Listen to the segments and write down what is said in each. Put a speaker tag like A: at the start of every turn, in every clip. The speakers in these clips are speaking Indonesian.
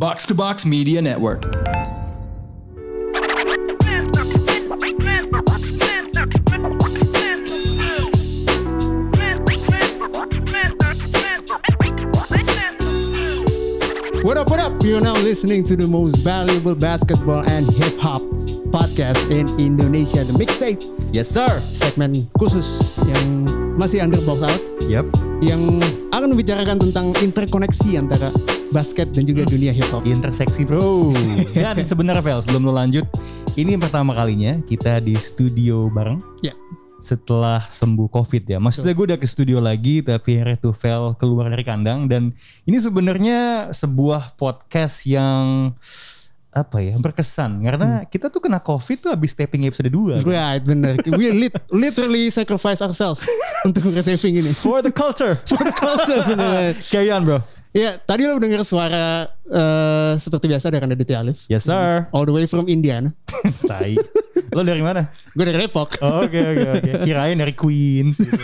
A: Box to Box Media Network.
B: What up, what up? You're now listening to the most valuable basketball and hip hop podcast in Indonesia, The Mixtape.
A: Yes, sir.
B: Segmen khusus yang masih under box out,
A: Yep.
B: yang akan membicarakan tentang interkoneksi antara basket dan juga dunia hip hop.
C: interseksi bro. Dan sebenarnya Vel sebelum lo lanjut ini yang pertama kalinya kita di studio bareng.
B: Ya,
C: setelah sembuh covid ya. Maksudnya gue udah ke studio lagi tapi akhirnya tuh Vel keluar dari kandang. Dan ini sebenarnya sebuah podcast yang apa ya berkesan. Karena kita tuh kena covid tuh habis taping episode 2
B: right, bener. We lit, literally sacrifice ourselves untuk receiving ini.
C: for the culture.
B: For the culture, bener.
C: carry on bro
B: Ya, tadi lo dengar suara eh, seperti biasa dari Raditya Alif.
C: yes sir
B: All the way from Indiana.
C: tai lo dari mana
B: Gue dari Depok.
C: Oh, Oke oke oke. Kirain dari Queens, gitu.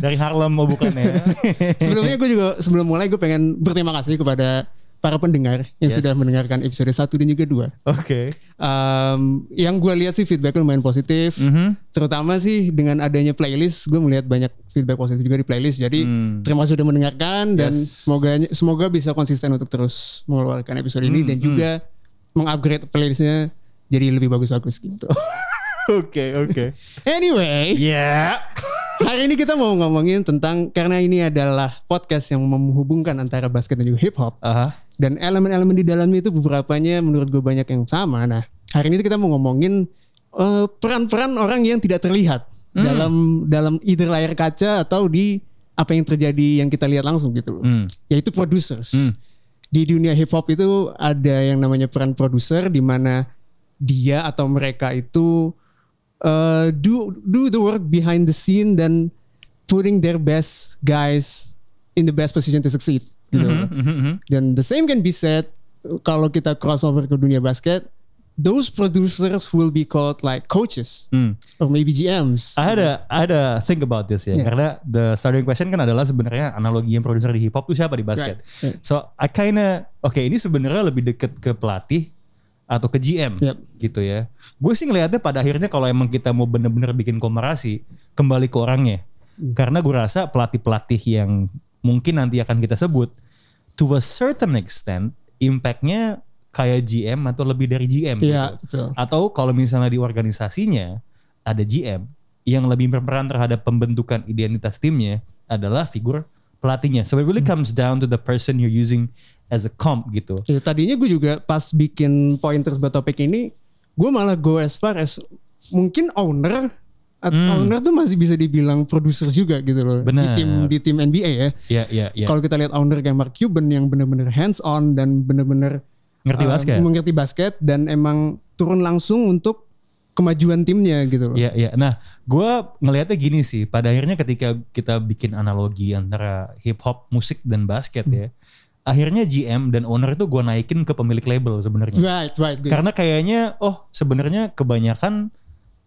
C: dari Harlem mau bukan ya?
B: Sebelumnya gue juga sebelum mulai gue pengen berterima kasih kepada para pendengar yang
C: Yes.
B: sudah mendengarkan episode 1 dan juga 2.
C: Oke.
B: Um, yang gue lihat sih feedback lumayan positif.
C: Mhm.
B: Terutama sih dengan adanya playlist, gue melihat banyak feedback positif juga di playlist. Jadi terima kasih sudah mendengarkan dan
C: Hmm. Yes.
B: semoga semoga bisa konsisten untuk terus mengeluarkan episode ini
C: Hmm,
B: dan juga mengupgrade playlistnya jadi lebih bagus-bagus gitu.
C: Oke oke.
B: anyway,
C: Ya.
B: Hari ini kita mau ngomongin tentang karena ini adalah podcast yang menghubungkan antara basket dan juga hip hop
C: Aha.
B: dan elemen-elemen di dalamnya itu beberapanya menurut gue banyak yang sama. Nah, hari ini kita mau ngomongin eh, peran-peran orang yang tidak terlihat dalam dalam either layar kaca atau di apa yang terjadi yang kita lihat langsung gitu loh. Yaitu producers. Di dunia hip hop itu ada yang namanya peran produser di mana dia atau mereka itu uh, do do the work behind the scene dan putting their best guys in the best position to succeed gitu. loh. Dan the same can be said kalau kita crossover ke dunia basket, those producers will be called like coaches or maybe GMs.
C: I had a I had a think about this ya.
B: Yeah.
C: Karena the starting question kan adalah sebenarnya analogi yang produser di hip hop itu siapa di basket.
B: Right.
C: So I kinda oke ini sebenarnya lebih deket ke pelatih atau ke GM
B: Yep.
C: gitu ya. Gue sih ngelihatnya pada akhirnya kalau emang kita mau bener-bener bikin komparasi kembali ke orangnya. Karena gue rasa pelatih-pelatih yang mungkin nanti akan kita sebut to a certain extent impactnya kayak GM atau lebih dari GM
B: Iya,
C: gitu.
B: betul.
C: Atau kalau misalnya di organisasinya ada GM yang lebih berperan terhadap pembentukan identitas timnya adalah figur pelatihnya. So it really comes down to the person you're using as a comp gitu.
B: Ya, tadinya gue juga pas bikin pointers buat topik ini, gue malah go as far as mungkin owner at- owner tuh masih bisa dibilang produser juga gitu loh
C: Benar.
B: di tim di tim NBA ya.
C: Ya, ya, ya.
B: Kalau kita lihat owner kayak Mark Cuban yang bener-bener hands on dan bener-bener
C: Ngerti
B: uh,
C: basket.
B: mengerti basket dan emang turun langsung untuk kemajuan timnya gitu loh.
C: Iya, iya. Nah, gue ngelihatnya gini sih. Pada akhirnya ketika kita bikin analogi antara hip hop, musik dan basket ya, akhirnya GM dan owner itu gue naikin ke pemilik label sebenarnya.
B: Right, right. good.
C: Karena kayaknya, oh sebenarnya kebanyakan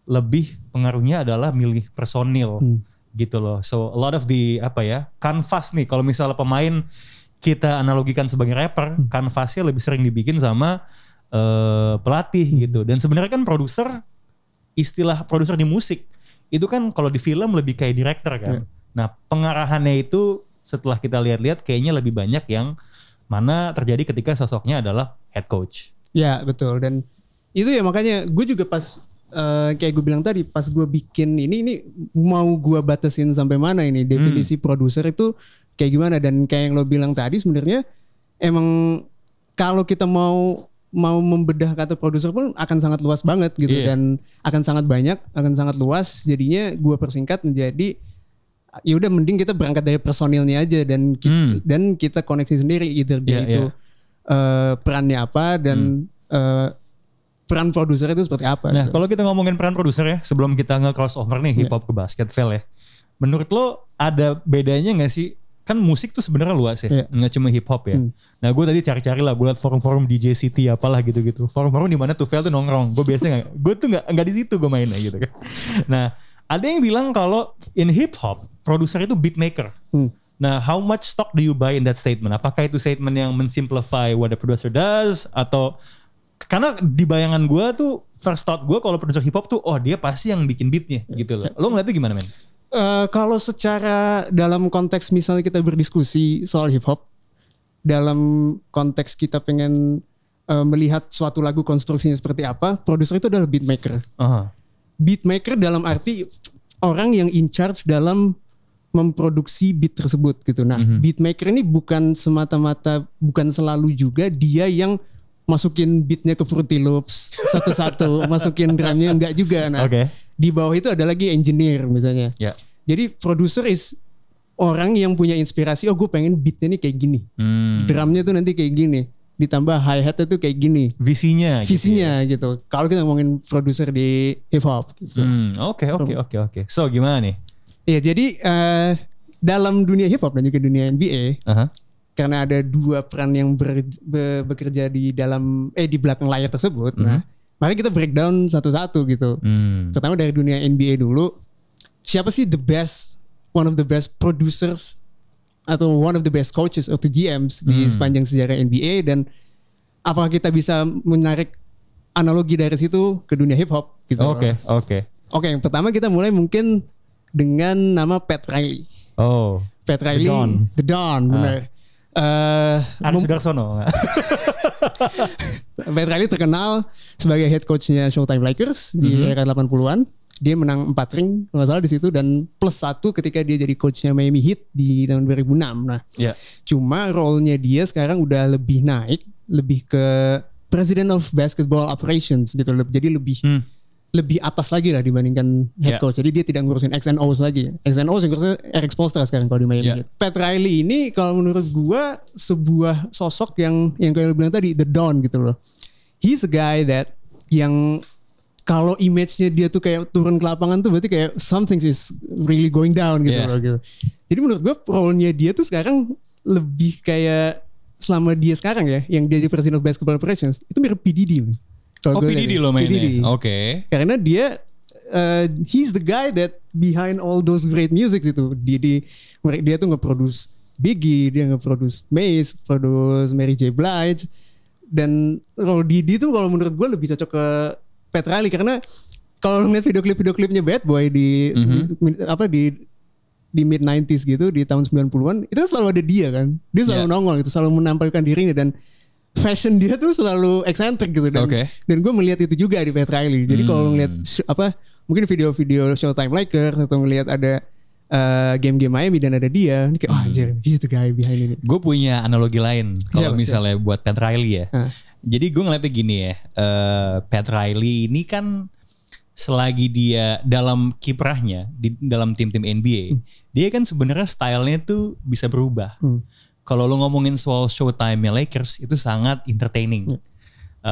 C: lebih pengaruhnya adalah milih personil gitu loh. So a lot of the apa ya kanvas nih. Kalau misalnya pemain kita analogikan sebagai rapper, kanvasnya lebih sering dibikin sama eh, pelatih gitu. Dan sebenarnya kan produser istilah produser di musik itu kan kalau di film lebih kayak director kan. Nah pengarahannya itu setelah kita lihat-lihat kayaknya lebih banyak yang mana terjadi ketika sosoknya adalah head coach.
B: Ya betul. Dan itu ya makanya gue juga pas eh, kayak gue bilang tadi pas gue bikin ini ini mau gue batasin sampai mana ini? Definisi produser itu kayak gimana? Dan kayak yang lo bilang tadi sebenarnya emang kalau kita mau mau membedah kata produser pun akan sangat luas banget gitu
C: Iya.
B: dan akan sangat banyak akan sangat luas jadinya gue persingkat menjadi ya udah mending kita berangkat dari personilnya aja dan ki- dan kita koneksi sendiri either dia
C: Iya,
B: itu
C: iya.
B: eh, perannya apa dan eh, peran produser itu seperti apa.
C: Nah,
B: gitu.
C: kalau kita ngomongin peran produser ya, sebelum kita nge-crossover nih hip hop ke basket, Vel ya. Menurut lo ada bedanya nggak sih? Kan musik tuh sebenarnya luas ya,
B: Iya.
C: nggak cuma hip hop ya. Nah, gue tadi cari-cari lah, gue liat forum-forum DJ City apalah gitu-gitu. Forum-forum di mana tuh Vel tuh nongkrong. Gue biasanya nggak, gue tuh nggak nggak di situ gue mainnya gitu kan. Nah, ada yang bilang kalau in hip hop produser itu beat maker.
B: Hmm.
C: Nah, how much stock do you buy in that statement? Apakah itu statement yang mensimplify what the producer does atau karena di bayangan gue tuh first thought gue kalau producer hip hop tuh oh dia pasti yang bikin beatnya gitu loh. Lo ngeliatnya gimana men?
B: Eh, kalau secara dalam konteks misalnya kita berdiskusi soal hip hop, dalam konteks kita pengen eh, melihat suatu lagu konstruksinya seperti apa, produser itu adalah beat maker.
C: Aha.
B: Beat maker dalam arti orang yang in charge dalam memproduksi beat tersebut gitu. Nah, beat maker ini bukan semata-mata bukan selalu juga dia yang masukin beatnya ke Fruity Loops satu-satu, masukin drumnya enggak juga. Nah,
C: Oke.
B: di bawah itu ada lagi engineer misalnya.
C: Ya.
B: Jadi produser is orang yang punya inspirasi. Oh, gue pengen beatnya nih kayak gini.
C: Hmm.
B: Drumnya tuh nanti kayak gini. Ditambah hi hatnya tuh kayak gini.
C: Visinya. gitu ya.
B: Visinya gitu. Kalau kita ngomongin produser di hip hop. Gitu.
C: Hmm, Oke oke oke oke. So gimana nih?
B: Iya, jadi eh, dalam dunia hip hop dan juga dunia NBA
C: Aha.
B: Karena ada dua peran yang ber- be- bekerja di dalam eh di belakang layar tersebut. Nah, mari kita breakdown satu-satu gitu.
C: Hmm.
B: Pertama dari dunia NBA dulu. Siapa sih the best one of the best producers atau one of the best coaches atau GMs di sepanjang sejarah NBA dan apakah kita bisa menarik analogi dari situ ke dunia hip hop gitu.
C: Oke oke.
B: Oke, yang pertama kita mulai mungkin dengan nama Pat Riley.
C: Oh.
B: Pat Riley,
C: Don.
B: The Don, benar. Eh,
C: Ari
B: mem-
C: Sudarsono.
B: Pat Riley terkenal sebagai head coachnya Showtime Lakers di era 80-an. Dia menang 4 ring nggak salah di situ dan plus satu ketika dia jadi coachnya Miami Heat di tahun 2006. Nah,
C: Ya.
B: cuma role-nya dia sekarang udah lebih naik, lebih ke President of Basketball Operations gitu. Jadi lebih
C: Hmm.
B: Lebih atas lagi lah dibandingkan head
C: Ya.
B: coach. Jadi dia tidak ngurusin X and O's lagi. X and O's yang ngurusnya Eric Spoelstra sekarang kalau di Miami
C: Ya.
B: Heat. Pat Riley ini kalau menurut gua sebuah sosok yang yang kayak lu bilang tadi the Don gitu loh. He's a guy that yang kalau image-nya dia tuh kayak turun ke lapangan tuh berarti kayak something is really going down gitu
C: Yeah.
B: loh gitu. Jadi menurut gua role-nya dia tuh sekarang lebih kayak selama dia sekarang ya yang dia di President of Basketball Operations itu mirip PDD. man.
C: Oh
B: gua
C: PDD
B: lihat ya.
C: lo mainnya. Oke.
B: Karena dia uh, he's the guy that behind all those great music itu. Dia di mereka dia tuh nge-produce Biggie, dia nge-produce Mace, produce Mary J Blige dan kalau Didi tuh kalau menurut gue lebih cocok ke Pat Riley karena kalau ngeliat video klip video klipnya Bad Boy di, di- apa di di mid 90s gitu di tahun 90-an itu selalu ada dia kan. Dia selalu
C: Yeah.
B: nongol gitu, selalu menampilkan dirinya dan fashion dia tuh selalu eksentrik gitu dan
C: Oke.
B: dan gue melihat itu juga di Pat Riley. Jadi kalau ngeliat apa mungkin video-video Showtime Lakers atau ngelihat ada eh, game-game Miami dan ada dia, ini kayak oh anjir, he's the guy behind ini.
C: Gue punya analogi lain kalau
B: Siapa,
C: misalnya buat Pat Riley ya.
B: Hah.
C: Jadi gue ngeliatnya gini ya, eh, Pat Riley ini kan selagi dia dalam kiprahnya di dalam tim-tim NBA, dia kan sebenarnya stylenya tuh bisa berubah. Kalau lo ngomongin soal showtime Lakers itu sangat entertaining,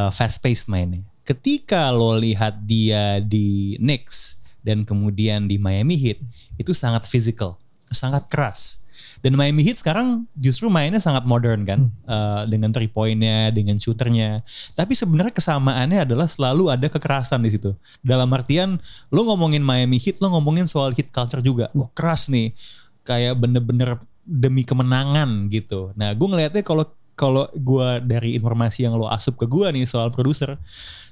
C: fast paced mainnya. Ketika lo lihat dia di Knicks dan kemudian di Miami Heat itu sangat physical, sangat keras. Dan Miami Heat sekarang justru mainnya sangat modern kan, Eh, dengan three pointnya, dengan shooternya. Tapi sebenarnya kesamaannya adalah selalu ada kekerasan di situ. Dalam artian lo ngomongin Miami Heat, lo ngomongin soal hit culture juga. Wah keras nih, kayak bener-bener demi kemenangan gitu. Nah gue ngelihatnya kalau kalau gue dari informasi yang lo asup ke gue nih soal produser,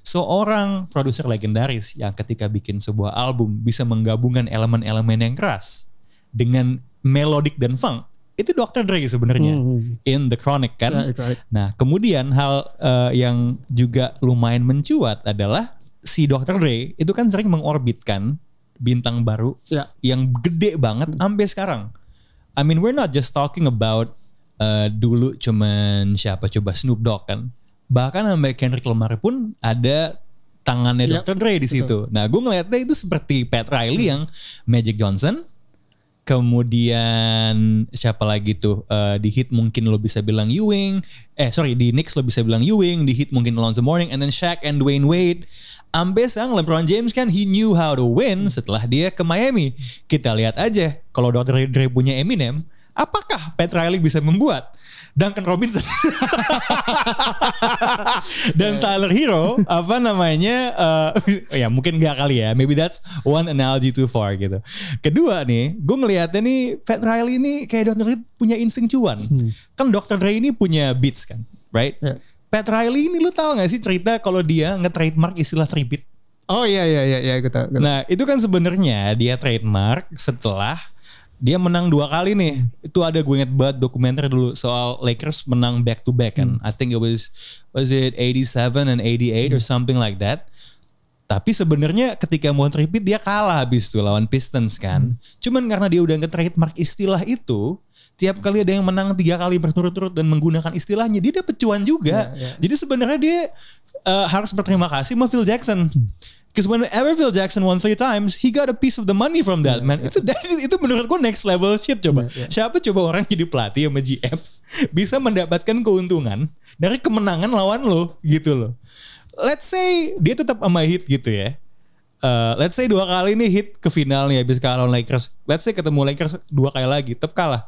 C: seorang produser legendaris yang ketika bikin sebuah album bisa menggabungkan elemen-elemen yang keras dengan melodic dan funk itu Dr. Dre sebenarnya
B: Hmm.
C: in The Chronic kan.
B: Right, right.
C: Nah kemudian hal eh, yang juga lumayan mencuat adalah si Dr. Dre itu kan sering mengorbitkan bintang baru
B: Ya.
C: yang gede banget sampai sekarang. I mean we're not just talking about eh, dulu cuman siapa coba Snoop Dogg kan. Bahkan sampai Kendrick Lamar pun ada tangannya
B: Yap,
C: Dr. Dre di situ. Nah gue ngeliatnya itu seperti Pat Riley yang Magic Johnson. Kemudian siapa lagi tuh Eh, di hit mungkin lo bisa bilang Ewing, eh sorry di Knicks lo bisa bilang Ewing, di hit mungkin Alonzo Mourning, and then Shaq and Dwayne Wade. Ampe sang LeBron James kan he knew how to win setelah dia ke Miami. Kita lihat aja kalau Dr. Dre punya Eminem, apakah Pat Riley bisa membuat? Duncan Robinson. Dan Tyler Hero apa namanya eh, ya mungkin gak kali ya. Maybe that's one analogy too far gitu. Kedua nih, gue ngelihatnya nih Pat Riley ini kayak Dr. Dre punya insting cuan. Kan Dr. Dre ini punya beats kan, right?
B: Ya.
C: Pat Riley ini lu tahu gak sih cerita kalau dia nge-trademark istilah 3 beat?
B: Oh iya iya iya iya gue tahu. gue tahu.
C: Nah itu kan sebenarnya dia trademark setelah dia menang dua kali nih. Itu ada gue inget banget dokumenter dulu soal Lakers menang back to back kan. I think it was was it 87 and 88 or something like that. Tapi sebenarnya ketika mau repeat dia kalah habis itu lawan Pistons kan. Cuman karena dia udah nge-trademark istilah itu, tiap kali ada yang menang tiga kali berturut-turut dan menggunakan istilahnya, dia dapet cuan juga. Jadi sebenarnya dia uh, harus berterima kasih sama Phil Jackson. Because whenever Phil Jackson won three times, he got a piece of the money from that man. Itu itu menurut gue next level shit coba. Siapa coba orang jadi pelatih sama GM bisa mendapatkan keuntungan dari kemenangan lawan lo gitu loh. Let's say dia tetap sama hit gitu ya. Uh, let's say dua kali nih hit ke final nih habis kalah lawan Lakers. Let's say ketemu Lakers dua kali lagi, tetap kalah.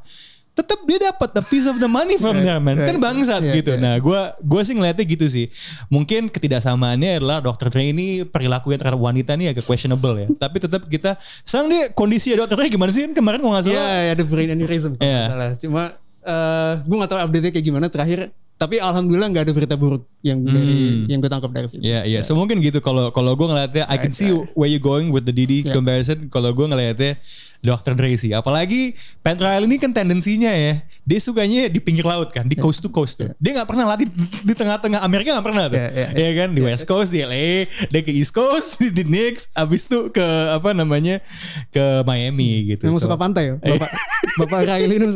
C: Tetap dia dapat a piece of the money from there man. Kan bangsat
B: Yeah,
C: gitu.
B: yeah.
C: Nah, gue gue sih ngeliatnya gitu sih. Mungkin ketidaksamaannya adalah Dr. Dre ini perilakunya terhadap wanita nih agak questionable ya. Tapi tetap kita sekarang dia kondisi Dr. Dre gimana sih kan kemarin mau nggak
B: Iya,
C: salah.
B: ya, ada brain aneurysm nggak salah. Cuma eh gue gak tahu update-nya kayak gimana terakhir. Tapi alhamdulillah nggak ada berita buruk yang dari yang gue tangkap dari sini.
C: Iya iya, so mungkin gitu kalau kalau gue ngeliatnya I can see where you going with the Didi
B: Yeah.
C: comparison. Kalau gue ngeliatnya Dr. Dre sih, apalagi Riley ini kan tendensinya ya, dia sukanya di pinggir laut kan, di coast to coast tuh. Dia nggak pernah latih di, tengah-tengah Amerika nggak pernah tuh,
B: Yeah, yeah,
C: Iya kan di West Coast di LA, dia ke East Coast di Knicks, abis itu ke apa namanya ke Miami gitu.
B: Memang
C: So,
B: suka pantai ya. Bapak, Bapak Riley ini.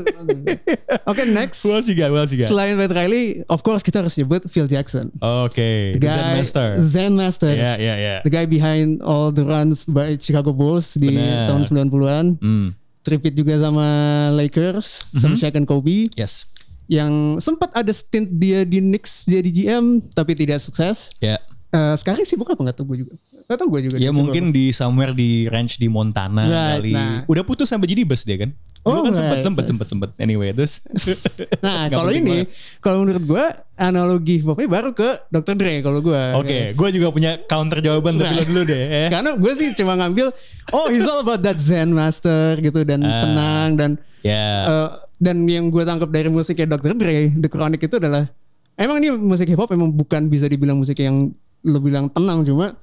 B: Oke next.
C: Who else you got? Who else you got?
B: Selain Pat Riley, of course kita harus nyebut Phil Jackson.
C: Oke,
B: The
C: the Zen Master.
B: Zen Master.
C: Ya ya ya.
B: The guy behind all the runs by Chicago Bulls di
C: Benar.
B: tahun 90-an.
C: Hmm,
B: Tripit juga sama Lakers,
C: Mhm.
B: sama Shaq and Kobe.
C: yes.
B: Yang sempat ada stint dia di Knicks jadi GM, tapi tidak sukses.
C: Ya.
B: Eh, sekarang sibuk apa nggak tahu gue juga. Gak tau gue juga.
C: Ya mungkin di somewhere di ranch di Montana
B: Right,
C: kali.
B: nah.
C: Udah putus sampai jadi bus dia kan? Dulu
B: Oh,
C: kan sempet sempet sempet sempet. Anyway, terus.
B: Nah, kalau ini, kalau menurut gue analogi hopnya baru ke Dr. Dre kalau gue.
C: Oke, gue juga punya counter jawaban tapi
B: Nah.
C: lo dulu deh. eh.
B: Karena gue sih cuma ngambil, oh he's all about that Zen master gitu dan
C: Ah.
B: tenang dan
C: Ya.
B: eh, dan yang gue tangkap dari musiknya Dr. Dre, The Chronic itu adalah emang ini musik hip hop emang bukan bisa dibilang musik yang lo bilang tenang cuma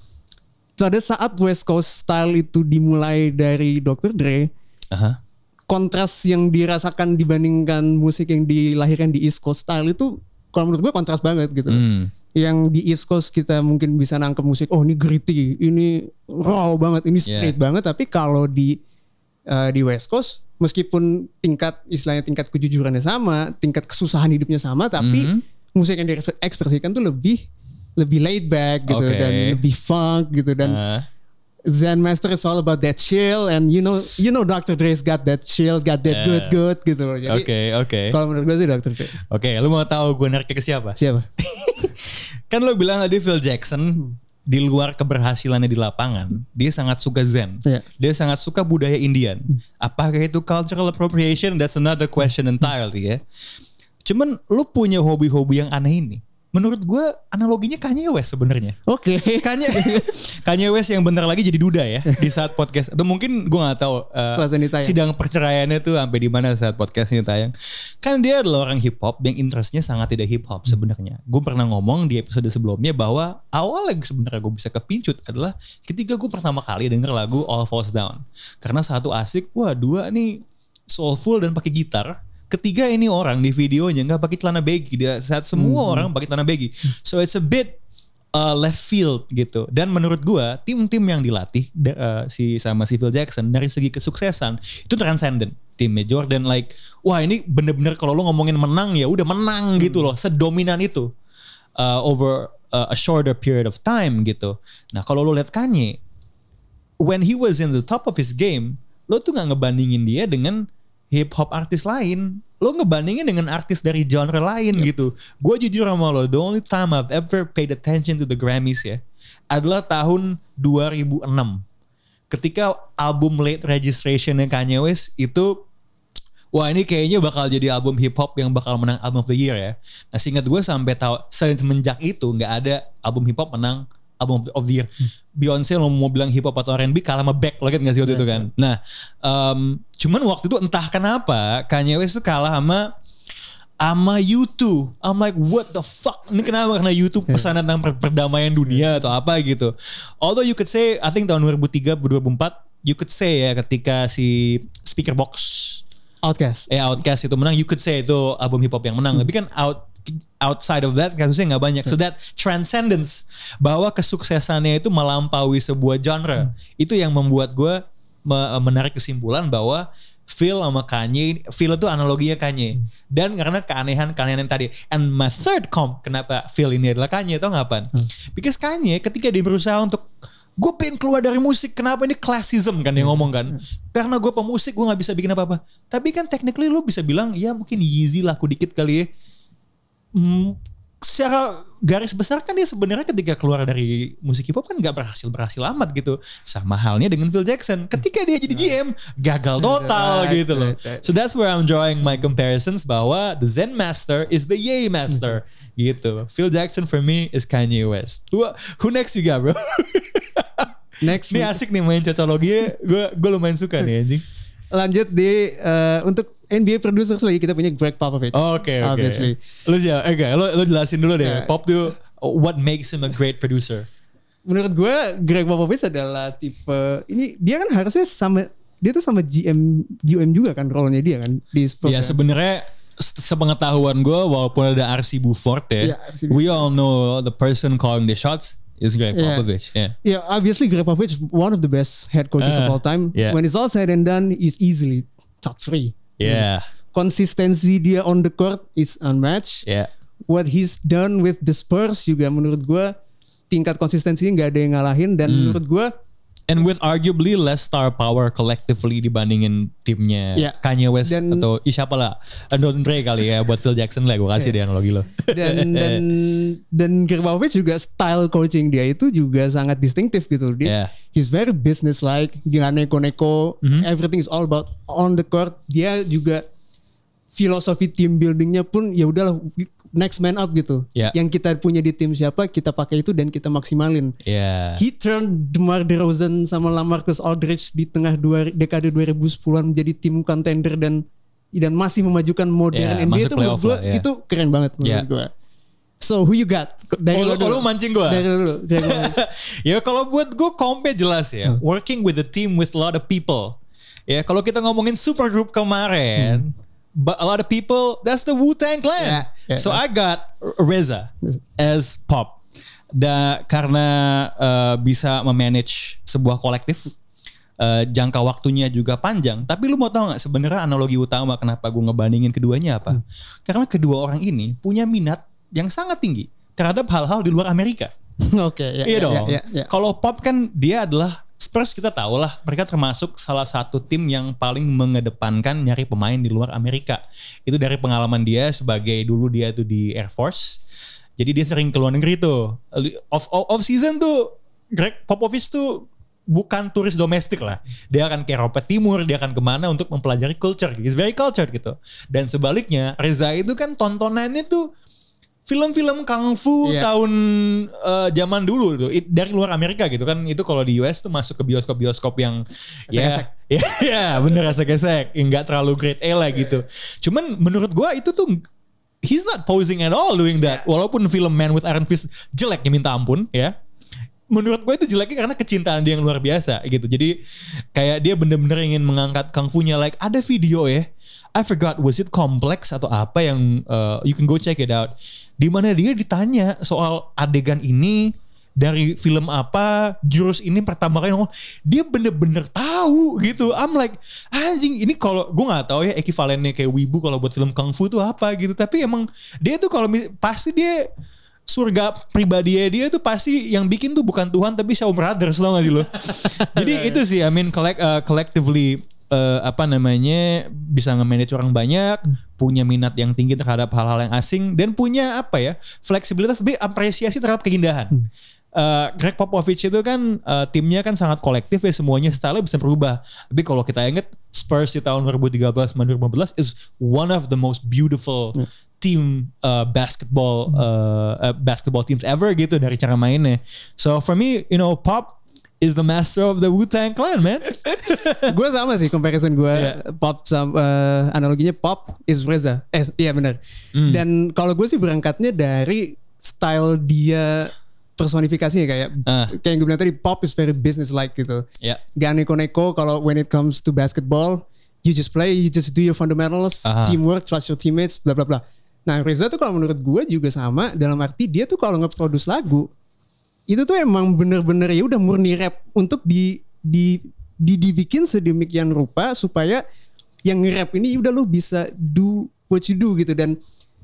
B: pada saat West Coast style itu dimulai dari Dr. Dre,
C: Aha.
B: Kontras yang dirasakan dibandingkan musik yang dilahirkan di East Coast style itu kalau menurut gue kontras banget gitu.
C: Hmm.
B: Yang di East Coast kita mungkin bisa nangkep musik, oh ini gritty, ini raw banget, ini straight banget. Tapi kalau di eh, di West Coast, meskipun tingkat istilahnya tingkat kejujurannya sama, tingkat kesusahan hidupnya sama, tapi
C: Mhm.
B: musik yang diekspresikan tuh lebih lebih laid back gitu
C: Oke.
B: dan lebih funk gitu dan
C: Ah.
B: Zen Master is all about that chill and you know you know Dr. Dre's got that chill, got that good good gitu loh. Jadi
C: Oke, oke.
B: kalau menurut gue sih Dr. Dre.
C: Oke, lu mau tahu gue nariknya ke siapa?
B: Siapa?
C: Kan lo bilang tadi Phil Jackson di luar keberhasilannya di lapangan, dia sangat suka Zen.
B: Iya.
C: Dia sangat suka budaya Indian. Apakah itu cultural appropriation? That's another question entirely ya. Cuman lu punya hobi-hobi yang aneh ini. Menurut gue analoginya Kanye West sebenarnya.
B: Oke.
C: Kanye Kanye West yang bentar lagi jadi duda ya di saat podcast. Atau mungkin gue nggak tahu uh, sidang perceraiannya tuh sampai di mana saat podcast ini tayang. Kan dia adalah orang hip hop yang interestnya sangat tidak hip hop sebenarnya. Gue pernah ngomong di episode sebelumnya bahwa awal yang sebenarnya gue bisa kepincut adalah ketika gue pertama kali denger lagu All Falls Down. Karena satu asik wah dua nih soulful dan pakai gitar ketiga ini orang di videonya nggak pakai celana baggy. Dia saat semua orang pakai celana baggy. So it's a bit uh, left field gitu. Dan menurut gua tim-tim yang dilatih uh, si sama si Phil Jackson dari segi kesuksesan itu transcendent. Timnya Jordan like wah ini bener-bener kalau lo ngomongin menang ya udah menang gitu loh. Sedominan itu uh, over uh, a shorter period of time gitu. Nah kalau lo lihat Kanye when he was in the top of his game, lo tuh nggak ngebandingin dia dengan hip hop artis lain. Lo ngebandingin dengan artis dari genre lain gitu. Gue jujur sama lo, the only time I've ever paid attention to the Grammys ya adalah tahun 2006. Ketika album Late Registration Kanye West itu wah ini kayaknya bakal jadi album hip hop yang bakal menang album of the year ya. Nah seingat gue sampai tahu semenjak itu nggak ada album hip hop menang album of the year. Beyonce lo mau bilang hip hop atau R&B kalah sama Beck lo kan nggak sih waktu itu kan. Nah um, cuman waktu itu entah kenapa Kanye West tuh kalah sama sama YouTube. I'm like what the fuck? Ini kenapa? Karena YouTube pesan tentang per- perdamaian dunia atau apa gitu. Although you could say I think tahun 2003 2004 you could say ya ketika si Speaker Box
B: Outcast.
C: eh Outcast itu menang, you could say itu album hip hop yang menang. Tapi kan out outside of that kasusnya nggak banyak. So that transcendence bahwa kesuksesannya itu melampaui sebuah genre itu yang membuat gue me- menarik kesimpulan bahwa Phil sama Kanye, Phil itu analoginya Kanye. Dan karena keanehan-keanehan yang tadi. And my third comp, kenapa Phil ini adalah Kanye, tau gak Pan? Because Kanye ketika dia berusaha untuk gue pengen keluar dari musik kenapa ini classism kan yang ngomong kan karena gue pemusik gue nggak bisa bikin apa-apa tapi kan technically lu bisa bilang ya mungkin Yeezy laku dikit kali ya Hmm, secara garis besar kan dia sebenarnya ketika keluar dari musik hip hop kan nggak berhasil berhasil amat gitu. Sama halnya dengan Phil Jackson. Ketika dia jadi GM gagal total gitu loh. so that's where I'm drawing my comparisons bahwa the Zen Master is the Ye Master gitu. Phil Jackson for me is Kanye West. Who, who next you got bro?
B: Next
C: Ini asik nih main cocologi Gue gue lumayan suka nih anjing.
B: lanjut di eh, untuk NBA producers lagi kita punya Greg Popovich.
C: Oke oke.
B: Obviously.
C: Lu siapa? Eh enggak, lu, lu jelasin dulu deh.
B: Ya.
C: Pop tuh what makes him a great producer.
B: Menurut gue Greg Popovich adalah tipe ini dia kan harusnya sama dia tuh sama GM GM juga kan role-nya dia kan di Spurs.
C: Ya
B: kan?
C: sebenarnya se- sepengetahuan gue walaupun ada RC Buford ya,
B: Iya, RC
C: we all know the person calling the shots is Greg
B: Yeah.
C: Popovich. Yeah.
B: Yeah, obviously Greg Popovich is one of the best head coaches of
C: Uh,
B: all time.
C: yeah.
B: When it's all said and done, he's easily top three.
C: Yeah.
B: Konsistensi dia on the court is unmatched.
C: Yeah.
B: What he's done with the Spurs juga menurut gue tingkat konsistensinya nggak ada yang ngalahin dan
C: Hmm.
B: menurut gue
C: And with arguably less star power collectively dibandingin timnya
B: Yeah.
C: Kanye West
B: Dan-
C: atau ih, siapa lah Don Dre kali ya buat Phil Jackson lah gue kasih deh analogi lo.
B: dan dan dan Popovich juga style coaching dia itu juga sangat distinctif gitu. Dia
C: Yeah.
B: he's very business like, nggak neko-neko.
C: Mm-hmm.
B: Everything is all about on the court. Dia juga filosofi team buildingnya pun ya udahlah next man up gitu.
C: Yeah.
B: Yang kita punya di tim siapa kita pakai itu dan kita maksimalin.
C: Yeah.
B: He turned DeMar DeRozan sama LaMarcus Aldridge di tengah dua, dekade 2010-an menjadi tim contender dan dan masih memajukan modern
C: Yeah,
B: NBA itu menurut gue
C: yeah.
B: itu keren banget menurut
C: Yeah.
B: gue. So who you got? Dari
C: Oh,
B: dulu.
C: lu mancing gua?
B: Dari dulu. Dari dulu.
C: ya kalau buat gue kompe jelas ya.
B: Hmm.
C: Working with a team with a lot of people. Ya kalau kita ngomongin supergroup kemarin, but a lot of people, that's the Wu Tang Clan.
B: Yeah, yeah,
C: so I got Reza as pop. Da, karena uh, bisa memanage sebuah kolektif. uh, jangka waktunya juga panjang. Tapi lu mau tahu nggak sebenarnya analogi utama kenapa gue ngebandingin keduanya apa?
B: Hmm.
C: Karena kedua orang ini punya minat yang sangat tinggi terhadap hal-hal di luar Amerika.
B: Oke, ya,
C: Iya
B: ya,
C: dong.
B: ya, ya.
C: Kalau pop kan dia adalah Spurs kita tahu lah mereka termasuk salah satu tim yang paling mengedepankan nyari pemain di luar Amerika. Itu dari pengalaman dia sebagai dulu dia tuh di Air Force. Jadi dia sering ke luar negeri tuh. Off, off, off season tuh Greg Popovich tuh bukan turis domestik lah. Dia akan ke Eropa Timur, dia akan ke mana untuk mempelajari culture. He's very cultured gitu. Dan sebaliknya Reza itu kan tontonannya tuh film-film kungfu
B: Iya.
C: tahun eh, zaman dulu tuh It- dari luar Amerika gitu kan. Itu kalau di US tuh masuk ke bioskop-bioskop yang ya ya, ya bener esek-esek. Yang nggak terlalu grade A lah gitu. Cuman menurut gua itu tuh he's not posing at all doing that. Walaupun film Man with Iron Fist jelek ya minta ampun ya. Menurut gue itu jeleknya karena kecintaan dia yang luar biasa gitu. Jadi kayak dia bener-bener ingin mengangkat kungfunya like ada video ya. I forgot was it complex atau apa yang uh, you can go check it out. Di mana dia ditanya soal adegan ini dari film apa jurus ini pertama kali ngomong dia bener-bener tahu gitu. I'm like anjing ini kalau gue nggak tahu ya ekivalennya kayak wibu kalau buat film kungfu tuh apa gitu. Tapi emang dia tuh kalau pasti dia surga pribadi dia tuh pasti yang bikin tuh bukan Tuhan tapi Shaw Brothers tau gak sih lo? Jadi itu sih I mean collect, uh, collectively uh, apa namanya bisa nge-manage orang banyak, punya minat yang tinggi terhadap hal-hal yang asing dan punya apa ya fleksibilitas tapi apresiasi terhadap keindahan. Uh, Greg Popovich itu kan uh, timnya kan sangat kolektif ya semuanya style bisa berubah. Tapi kalau kita inget Spurs di tahun 2013 2015 is one of the most beautiful team uh, basketball uh, uh, basketball teams ever gitu dari cara mainnya. So for me, you know, Pop is the master of the Wu-Tang Clan, man.
B: gue sama sih comparison gue
C: Iya.
B: pop sama eh, analoginya pop is Reza. Eh iya benar.
C: Hmm.
B: Dan kalau gue sih berangkatnya dari style dia personifikasinya kayak
C: Ah.
B: kayak yang gue bilang tadi pop is very business like gitu.
C: Ya.
B: Gak neko-neko kalau when it comes to basketball you just play, you just do your fundamentals,
C: Aha.
B: teamwork, trust your teammates, bla bla bla. Nah Reza tuh kalau menurut gue juga sama dalam arti dia tuh kalau nge-produce lagu itu tuh emang bener-bener ya udah murni rap untuk di di, di dibikin sedemikian rupa supaya yang nge-rap ini udah lu bisa do what you do gitu. Dan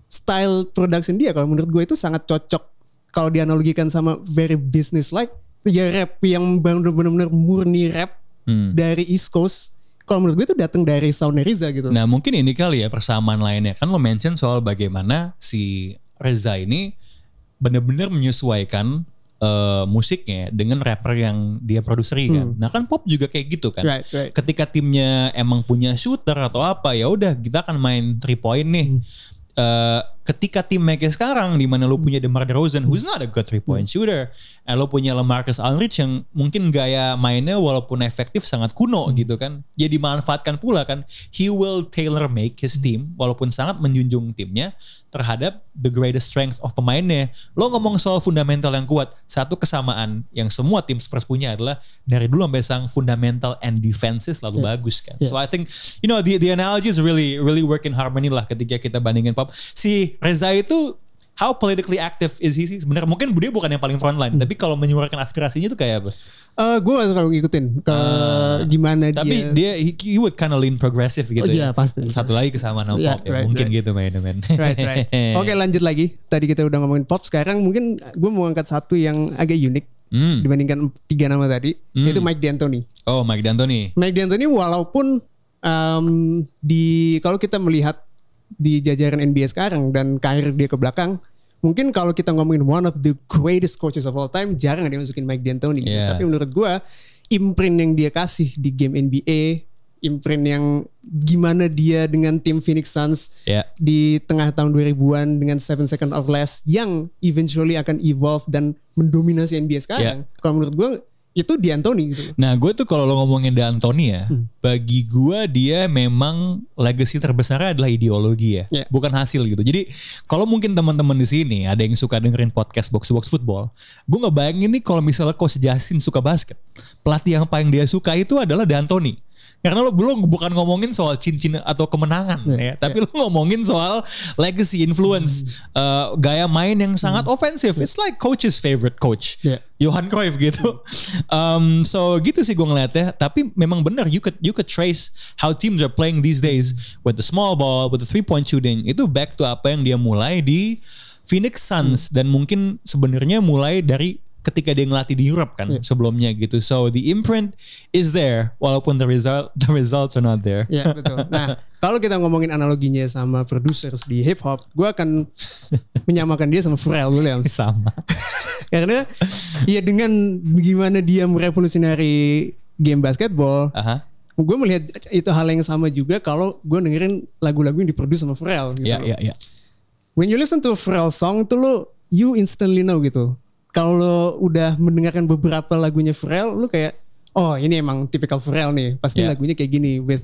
B: style production dia kalau menurut gue itu sangat cocok. Kalau dianalogikan sama very business like ya rap yang bener-bener murni rap
C: Hmm.
B: dari East Coast kalau menurut gue itu datang dari sound Riza gitu.
C: Nah mungkin ini kali ya persamaan lainnya. Kan lo mention soal bagaimana si Reza ini benar-benar menyesuaikan eh, musiknya dengan rapper yang dia produseri kan. Nah kan pop juga kayak gitu kan.
B: Right, right.
C: Ketika timnya emang punya shooter atau apa ya udah kita akan main three point nih. Eh, ketika tim mereka sekarang di mana lo punya DeMar DeRozan who's not a good three point shooter, and lo punya LaMarcus Aldridge yang mungkin gaya mainnya walaupun efektif sangat kuno gitu kan. Ya dimanfaatkan pula kan. He will tailor make his team walaupun sangat menjunjung timnya terhadap the greatest strength of pemainnya. Lo ngomong soal fundamental yang kuat, satu kesamaan yang semua tim Spurs punya adalah dari dulu sampai sang fundamental and defenses selalu bagus kan. So I think you know the the analogy is really really work in harmony lah ketika kita bandingin pop. Si Reza itu how politically active is he sih sebenarnya mungkin dia bukan yang paling front line tapi kalau menyuarakan aspirasinya itu kayak apa
B: Eh, gue gak terlalu ngikutin ke gimana
C: Ah. tapi
B: dia
C: dia he, he would kind of lean progressive gitu
B: Oh,
C: ya
B: iya, pasti.
C: satu lagi kesamaan sama
B: Yeah,
C: pop ya
B: right,
C: mungkin
B: right.
C: gitu mainnya men
B: right, right. Oke lanjut lagi. Tadi kita udah ngomongin pop. Sekarang mungkin gue mau angkat satu yang agak unik
C: Hmm.
B: dibandingkan tiga nama tadi. Yaitu Mike D'Antoni.
C: oh Mike D'Antoni
B: Mike D'Antoni walaupun um, di kalau kita melihat di jajaran NBA sekarang dan karir dia ke belakang, mungkin kalau kita ngomongin one of the greatest coaches of all time, jarang ada yang masukin Mike D'Antoni. gitu.
C: Yeah.
B: Tapi menurut gue, imprint yang dia kasih di game NBA, imprint yang gimana dia dengan tim Phoenix Suns
C: Ya.
B: di tengah tahun 2000-an dengan seven second or less yang eventually akan evolve dan mendominasi NBA sekarang. Kalau menurut gue itu D'Antoni gitu.
C: Nah gue tuh kalau lo ngomongin D'Antoni ya,
B: Hmm.
C: bagi gue dia memang legacy terbesarnya adalah ideologi ya,
B: Ya.
C: bukan hasil gitu. Jadi kalau mungkin teman-teman di sini ada yang suka dengerin podcast box to box football, gue ngebayangin nih kalau misalnya Coach Justin suka basket, pelatih yang paling dia suka itu adalah D'Antoni. Karena lo belum bukan ngomongin soal cincin atau kemenangan ya, tapi lo ngomongin soal legacy, influence, uh, gaya main yang sangat ofensif. It's like coach's favorite coach.
B: Yeah.
C: Johan Cruyff gitu. Um, so gitu sih gue ngeliatnya. Tapi memang benar you could you could trace how teams are playing these days with the small ball, with the three point shooting. Itu back to apa yang dia mulai di Phoenix Suns dan mungkin sebenarnya mulai dari ketika dia ngelatih di Europe kan sebelumnya gitu. So the imprint is there walaupun the result the results are not there.
B: Ya betul. Nah kalau kita ngomongin analoginya sama producers di hip hop, gue akan menyamakan dia sama Pharrell Williams.
C: Sama.
B: Karena ya dengan gimana dia merevolusionari game basketball,
C: Aha.
B: gue melihat itu hal yang sama juga kalau gue dengerin lagu-lagu yang diproduksi sama Pharrell. Gitu.
C: Ya ya ya.
B: When you listen to a Pharrell song tuh lo you instantly know gitu. Kalau lo udah mendengarkan beberapa lagunya Pharrell, lo kayak oh ini emang tipikal Pharrell nih. Pasti
C: Yeah.
B: lagunya kayak gini with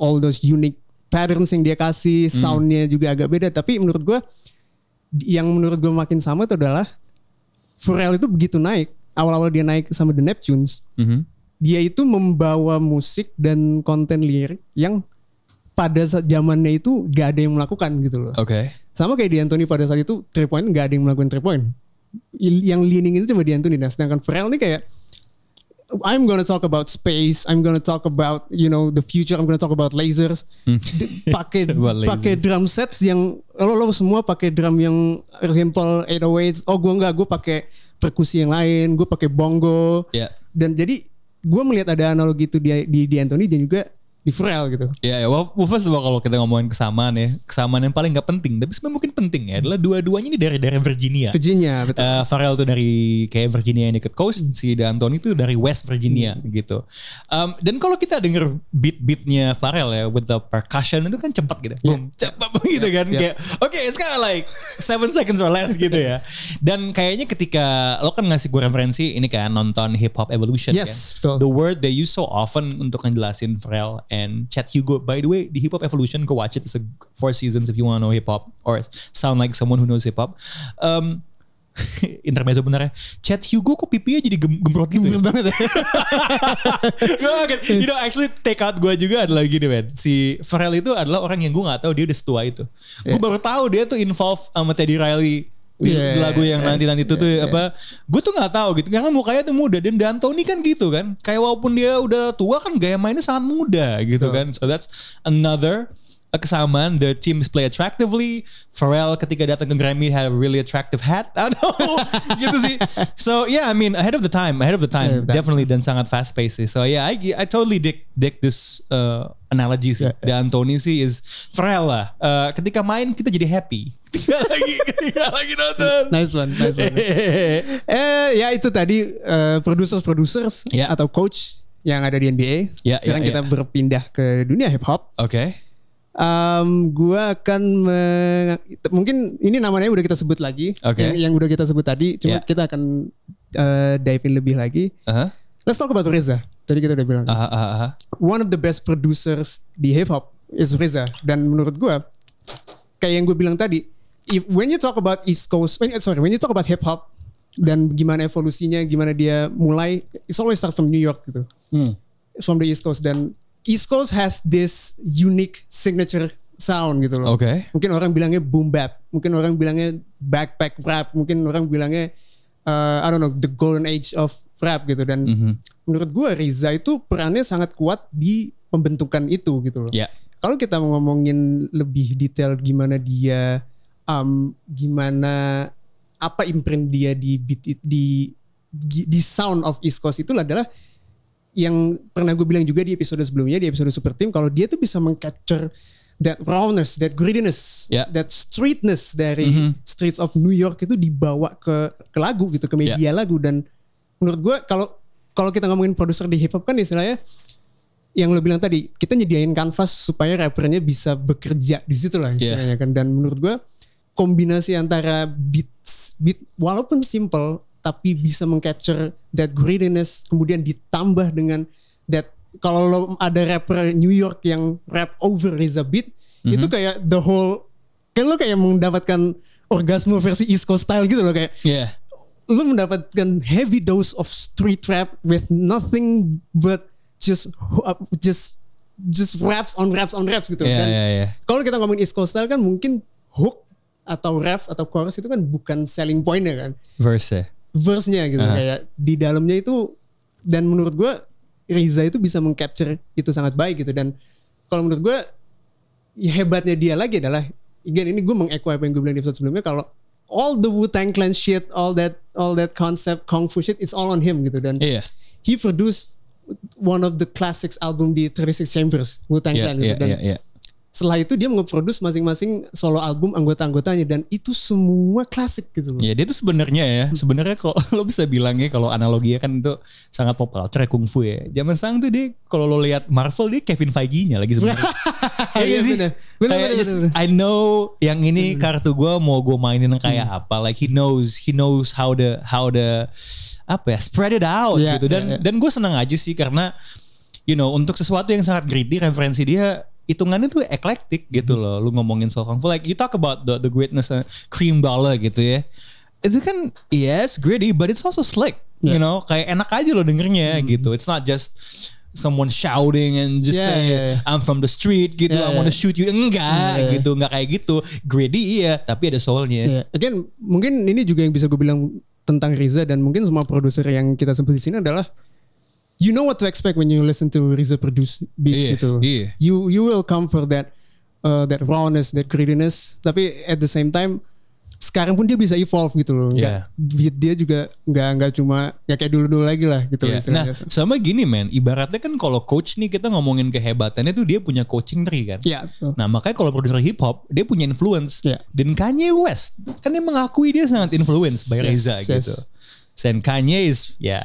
B: all those unique patterns yang dia kasih, soundnya juga agak beda. Tapi menurut gue yang menurut gue makin sama itu adalah Pharrell itu begitu naik. Awal-awal dia naik sama The Neptunes,
C: Mhm.
B: dia itu membawa musik dan konten lirik yang pada saat zamannya itu gak ada yang melakukan gitu loh.
C: Oke.
B: Sama kayak di Anthony pada saat itu three point nggak ada yang melakukan three point. Yang leaning itu cuma di Anthony. Nah, sedangkan Pharrell ini kayak I'm gonna talk about space. I'm gonna talk about you know the future. I'm gonna talk about lasers. D- Pakai pakai drum sets yang lo lo semua pakai drum yang simple 808. Oh gue nggak, gue pakai perkusi yang lain. Gue pakai bongo.
C: Ya.
B: Dan jadi gue melihat ada analogi itu di di, di Anthony dan juga di Pharrell gitu.
C: Ya, ya. Well, first of all kalau kita ngomongin kesamaan ya, kesamaan yang paling nggak penting, tapi sebenarnya mungkin penting ya adalah dua-duanya ini dari daerah Virginia.
B: Virginia betul.
C: Eh, Pharrell tuh dari kayak Virginia yang deket coast, si D'Antoni tuh dari West Virginia gitu. Um, dan kalau kita denger beat-beatnya Pharrell ya, with the percussion itu kan cepat gitu, boom, cepat gitu kan,
B: Yeah.
C: kayak oke, it's kind of like seven seconds or less gitu ya. Dan kayaknya ketika lo kan ngasih gue referensi ini kan nonton Hip Hop Evolution
B: Yes,
C: kan,
B: betul.
C: the word they use so often untuk ngejelasin Pharrell and Chad Hugo. By the way, di Hip Hop Evolution, go watch it. It's a four seasons if you want to know hip hop or sound like someone who knows hip hop. Um, intermezzo bener ya. Chad Hugo kok pipinya jadi gem- gembrot gitu. ya?
B: banget ya.
C: You know actually take out gue juga adalah gini man. Si Pharrell itu adalah orang yang gue gak tahu dia udah setua itu. Gue baru tahu dia tuh involve sama Teddy Riley.
B: Yeah,
C: lagu yang
B: yeah,
C: nanti nanti itu tuh apa gue tuh nggak tahu gitu. Karena mukanya tuh muda dan D'Antoni kan gitu kan. Kayak walaupun dia udah tua kan gaya mainnya sangat muda gitu kan. So that's another kesamaan the teams play attractively Pharrell ketika datang ke Grammy have a really attractive hat I don't know gitu sih so yeah I mean ahead of the time ahead of the time
B: time.
C: definitely dan sangat fast paced sih so yeah I I totally dig dig this uh, analogy sih
B: Yeah,
C: D'Antoni sih is Pharrell lah Uh, ketika main kita jadi happy ketika lagi ketika lagi nonton
B: nice one, nice one. eh ya itu tadi eh, producers-producers
C: Ya.
B: atau coach yang ada di NBA.
C: Ya,
B: Sekarang
C: ya,
B: kita
C: ya.
B: berpindah ke dunia hip hop.
C: Oke.
B: Um, gua akan meng- mungkin ini namanya udah kita sebut lagi.
C: Oke.
B: Yang, yang udah kita sebut tadi, cuma
C: Ya.
B: kita akan eh, dive in lebih lagi.
C: Aha.
B: Let's talk about Reza. Tadi kita udah bilang.
C: Aha, aha.
B: One of the best producers di hip hop is Reza. Dan menurut gua kayak yang gue bilang tadi, if when you talk about East Coast, when, sorry, when you talk about hip hop dan gimana evolusinya, gimana dia mulai, it's always start from New York gitu. From the East Coast dan East Coast has this unique signature sound gitu loh.
C: Oke.
B: Mungkin orang bilangnya boom bap, mungkin orang bilangnya backpack rap, mungkin orang bilangnya uh, I don't know the golden age of rap gitu dan menurut gue Riza itu perannya sangat kuat di pembentukan itu gitu loh.
C: Ya.
B: Kalau kita mau ngomongin lebih detail gimana dia um, gimana apa imprint dia di beat it- di di sound of East Coast itu adalah yang pernah gue bilang juga di episode sebelumnya di episode Super Team kalau dia tuh bisa mengcapture that rawness, that grittiness,
C: Ya.
B: that streetness dari streets of New York itu dibawa ke ke lagu gitu ke media lagu. Dan menurut gue kalau kalau kita ngomongin produser di hip hop kan istilahnya yang lo bilang tadi kita nyediain kanvas supaya rappernya bisa bekerja di situ lah istilahnya kan. Dan menurut gue kombinasi antara beats beat walaupun simple tapi bisa mengcapture that grittiness kemudian ditambah dengan that kalau lo ada rapper New York yang rap over Reza beat itu kayak the whole kan lo kayak mendapatkan orgasme versi East Coast style gitu loh kayak
C: Yeah.
B: lu mendapatkan heavy dose of street rap with nothing but just just just raps on raps on raps gitu
C: Iya,
B: Dan
C: iya, iya.
B: kalau kita ngomongin East Coast style kan mungkin hook atau rap atau chorus itu kan bukan selling pointnya kan
C: Verse. Ya.
B: verse-nya gitu kayak di dalamnya itu dan menurut gue Riza itu bisa mengcapture itu sangat baik gitu dan kalau menurut gue ya hebatnya dia lagi adalah again ini gue mengeko apa yang gue bilang di episode sebelumnya kalau all the Wu Tang Clan shit all that all that concept kung fu shit it's all on him gitu dan
C: Iya.
B: he produced one of the classics album di 36 Chambers Wu Tang
C: Iya,
B: Clan gitu
C: iya,
B: dan
C: iya, iya.
B: Setelah itu dia nge-produce masing-masing solo album anggota-anggotanya dan itu semua klasik gitu loh.
C: Ya dia tuh sebenarnya ya, sebenarnya kalau lo bisa bilangnya kalau analoginya kan itu sangat pop culture ya, kungfu ya. Zaman sekarang tuh dia kalau lo lihat Marvel dia Kevin Feige-nya lagi sebenarnya. Iya
B: Iya,
C: sih?
B: bener. Bener,
C: Kayak
B: bener,
C: just,
B: bener,
C: I know yang ini kartu gue mau gue mainin kayak
B: Hmm.
C: apa. Like he knows, he knows how the how the apa ya spread it out
B: Iya,
C: gitu. Dan
B: iya, iya.
C: dan gue senang aja sih karena you know untuk sesuatu yang sangat gritty referensi dia hitungannya tuh eclectic gitu loh. Lu ngomongin soal kung fu like you talk about the the greatness uh, cream dollar gitu ya. Itu kan yes gritty but it's also slick. You know, kayak enak aja lo dengernya gitu. It's not just someone shouting and just
B: Yeah,
C: saying
B: yeah, yeah.
C: I'm from the street gitu,
B: Yeah,
C: I wanna
B: yeah.
C: shoot you. Enggak
B: Yeah.
C: gitu, enggak kayak gitu. Gritty iya, tapi ada soulnya.
B: Iya. Again, mungkin ini juga yang bisa gue bilang tentang Riza dan mungkin semua produser yang kita sebut di sini adalah you know what to expect when you listen to Riza produce beat
C: Iya,
B: gitu.
C: iya.
B: You you will come for that uh, that rawness, that grittiness, tapi at the same time sekarang pun dia bisa evolve gitu loh.
C: Iya.
B: Nggak- Beat dia juga nggak nggak cuma ya kayak dulu-dulu lagi lah gitu
C: Ya,
B: istilahnya.
C: Nah, sama gini men, ibaratnya kan kalau coach nih kita ngomongin kehebatannya tuh dia punya coaching tree kan.
B: Ya, betul.
C: Nah makanya kalau produser hip hop dia punya influence.
B: Ya.
C: Dan Kanye West kan dia mengakui dia sangat influence by
B: Yes,
C: Reza
B: yes.
C: gitu. Dan Kanye is ya.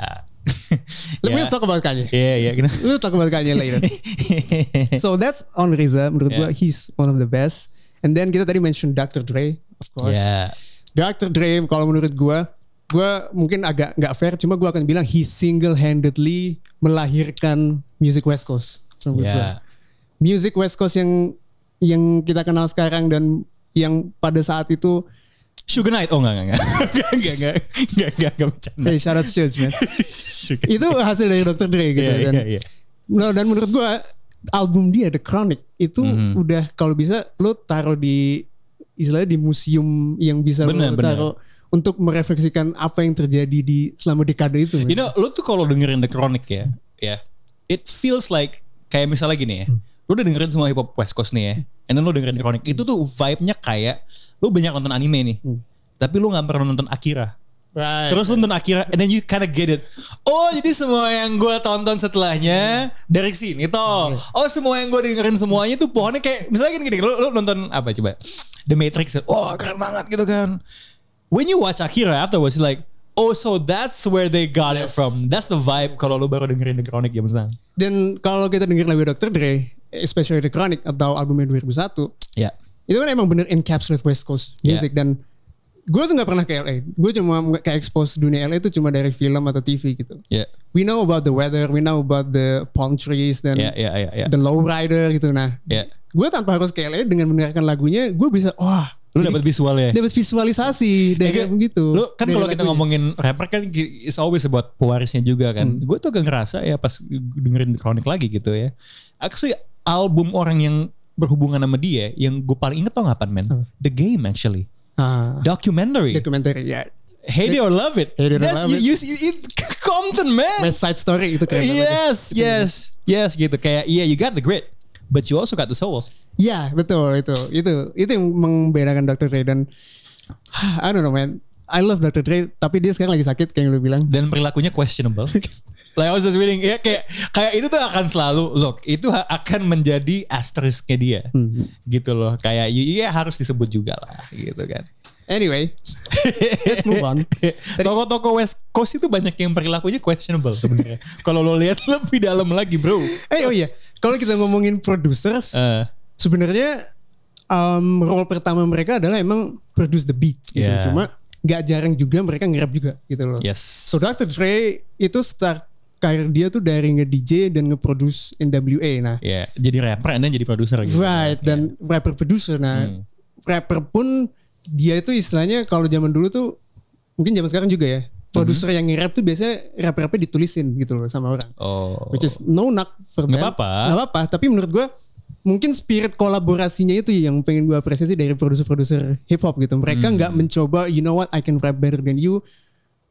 B: Let me
C: ya.
B: talk about Kanye.
C: Iya iya. kenapa?
B: We'll talk about Kanye later. so that's on Reza. Menurut
C: Yeah.
B: gua he's one of the best. And then kita tadi mention Dr. Dre, of course.
C: Ya.
B: Dr. Dre kalau menurut gua, gua mungkin agak nggak fair, cuma gua akan bilang he single-handedly melahirkan music West Coast. menurut gua.
C: Ya.
B: Music West Coast yang yang kita kenal sekarang dan yang pada saat itu
C: Sugar night Oh enggak enggak enggak. enggak enggak enggak enggak enggak enggak bercanda.
B: Hey, syarat Shoes, man. itu hasil dari Dr. Dre gitu
C: yeah,
B: dan.
C: Yeah, yeah.
B: No, dan menurut gua album dia The Chronic itu
C: mm -hmm.
B: udah kalau bisa lo taruh di istilahnya di museum yang bisa
C: bener,
B: lo taruh bener. untuk merefleksikan apa yang terjadi di selama dekade itu.
C: You know, lo tuh kalau dengerin The Chronic ya, ya, yeah, it feels like kayak misalnya gini ya. Hmm. Lo udah dengerin semua hip hop West Coast nih ya. And then lo dengerin The Chronic itu tuh vibe-nya kayak lu banyak nonton anime nih, tapi lu nggak pernah nonton Akira.
B: Right.
C: Terus lu nonton Akira, and then you kinda get it. Oh, jadi semua yang gue tonton setelahnya dari sini toh. Oh, semua yang gue dengerin semuanya tuh pohonnya kayak misalnya gini, gini lu, lu nonton apa coba? The Matrix. Oh, keren banget gitu kan. When you watch Akira afterwards, you're like, oh, so that's where they got it
B: Yes.
C: from. That's the vibe kalau lu baru dengerin The Chronic ya sekarang.
B: Dan kalau kita denger lagu Dr. Dre, especially The Chronic atau albumnya 2001,
C: Ya.
B: Itu kan emang bener encapsulate West Coast music dan gue tuh nggak pernah ke LA. Gue cuma kayak expose dunia LA itu cuma dari film atau TV gitu.
C: Ya.
B: We know about the weather, we know about the palm trees dan
C: Ya, ya, ya, ya.
B: the lowrider gitu. Nah,
C: Ya.
B: gue tanpa harus ke LA dengan mendengarkan lagunya, gue bisa wah
C: Lu dapat visualnya.
B: dapat visualisasi dari
C: Ya,
B: kayak begitu.
C: Lu kan kalau kita ngomongin rapper kan it's always about pewarisnya juga kan.
B: Hmm.
C: Gue tuh gak ngerasa ya pas dengerin Chronic lagi gitu ya. Actually album orang yang berhubungan sama dia yang gue paling inget tau ngapain men? The Game actually.
B: ah,
C: Documentary.
B: documentary ya.
C: Hate it or love it.
B: Hate it or love
C: you,
B: it.
C: you, it, Compton man.
B: West Side Story itu keren banget.
C: Yes, yes, yes gitu. Kayak yeah you got the grit, but you also got the soul.
B: Ya betul itu itu itu yang membedakan Dr. Dre dan I don't know man. I love Dr. Dre tapi dia sekarang lagi sakit kayak yang lu bilang.
C: dan perilakunya questionable. like I was just reading, ya kayak kayak itu tuh akan selalu look itu akan menjadi asterisknya dia, gitu loh. Kayak ya harus disebut juga lah, gitu kan.
B: Anyway, let's move on.
C: Toko-toko West Coast itu banyak yang perilakunya questionable sebenarnya. Kalau lo lihat lebih dalam lagi, bro.
B: Eh oh iya, kalau kita ngomongin producers,
C: Eh,
B: sebenarnya um, role pertama mereka adalah emang produce the beat gitu.
C: Yeah.
B: Cuma nggak jarang juga mereka nge-rap juga gitu loh.
C: yes.
B: So Dr. Dre itu start karir dia tuh dari nge-DJ dan nge-produce NWA. Nah,
C: Ya, jadi rapper then jadi produser gitu.
B: right dan rapper producer. Nah,
C: Hmm.
B: rapper pun dia itu istilahnya kalau zaman dulu tuh mungkin zaman sekarang juga ya. Produser yang nge-rap tuh biasanya rap-rapnya ditulisin gitu loh sama orang.
C: Oh.
B: Which is no knock for them.
C: apa-apa.
B: Nggak apa-apa. Tapi menurut gue mungkin spirit kolaborasinya itu yang pengen gue apresiasi dari produser-produser hip hop gitu. Mereka
C: Hmm.
B: nggak mencoba, you know what, I can rap better than you.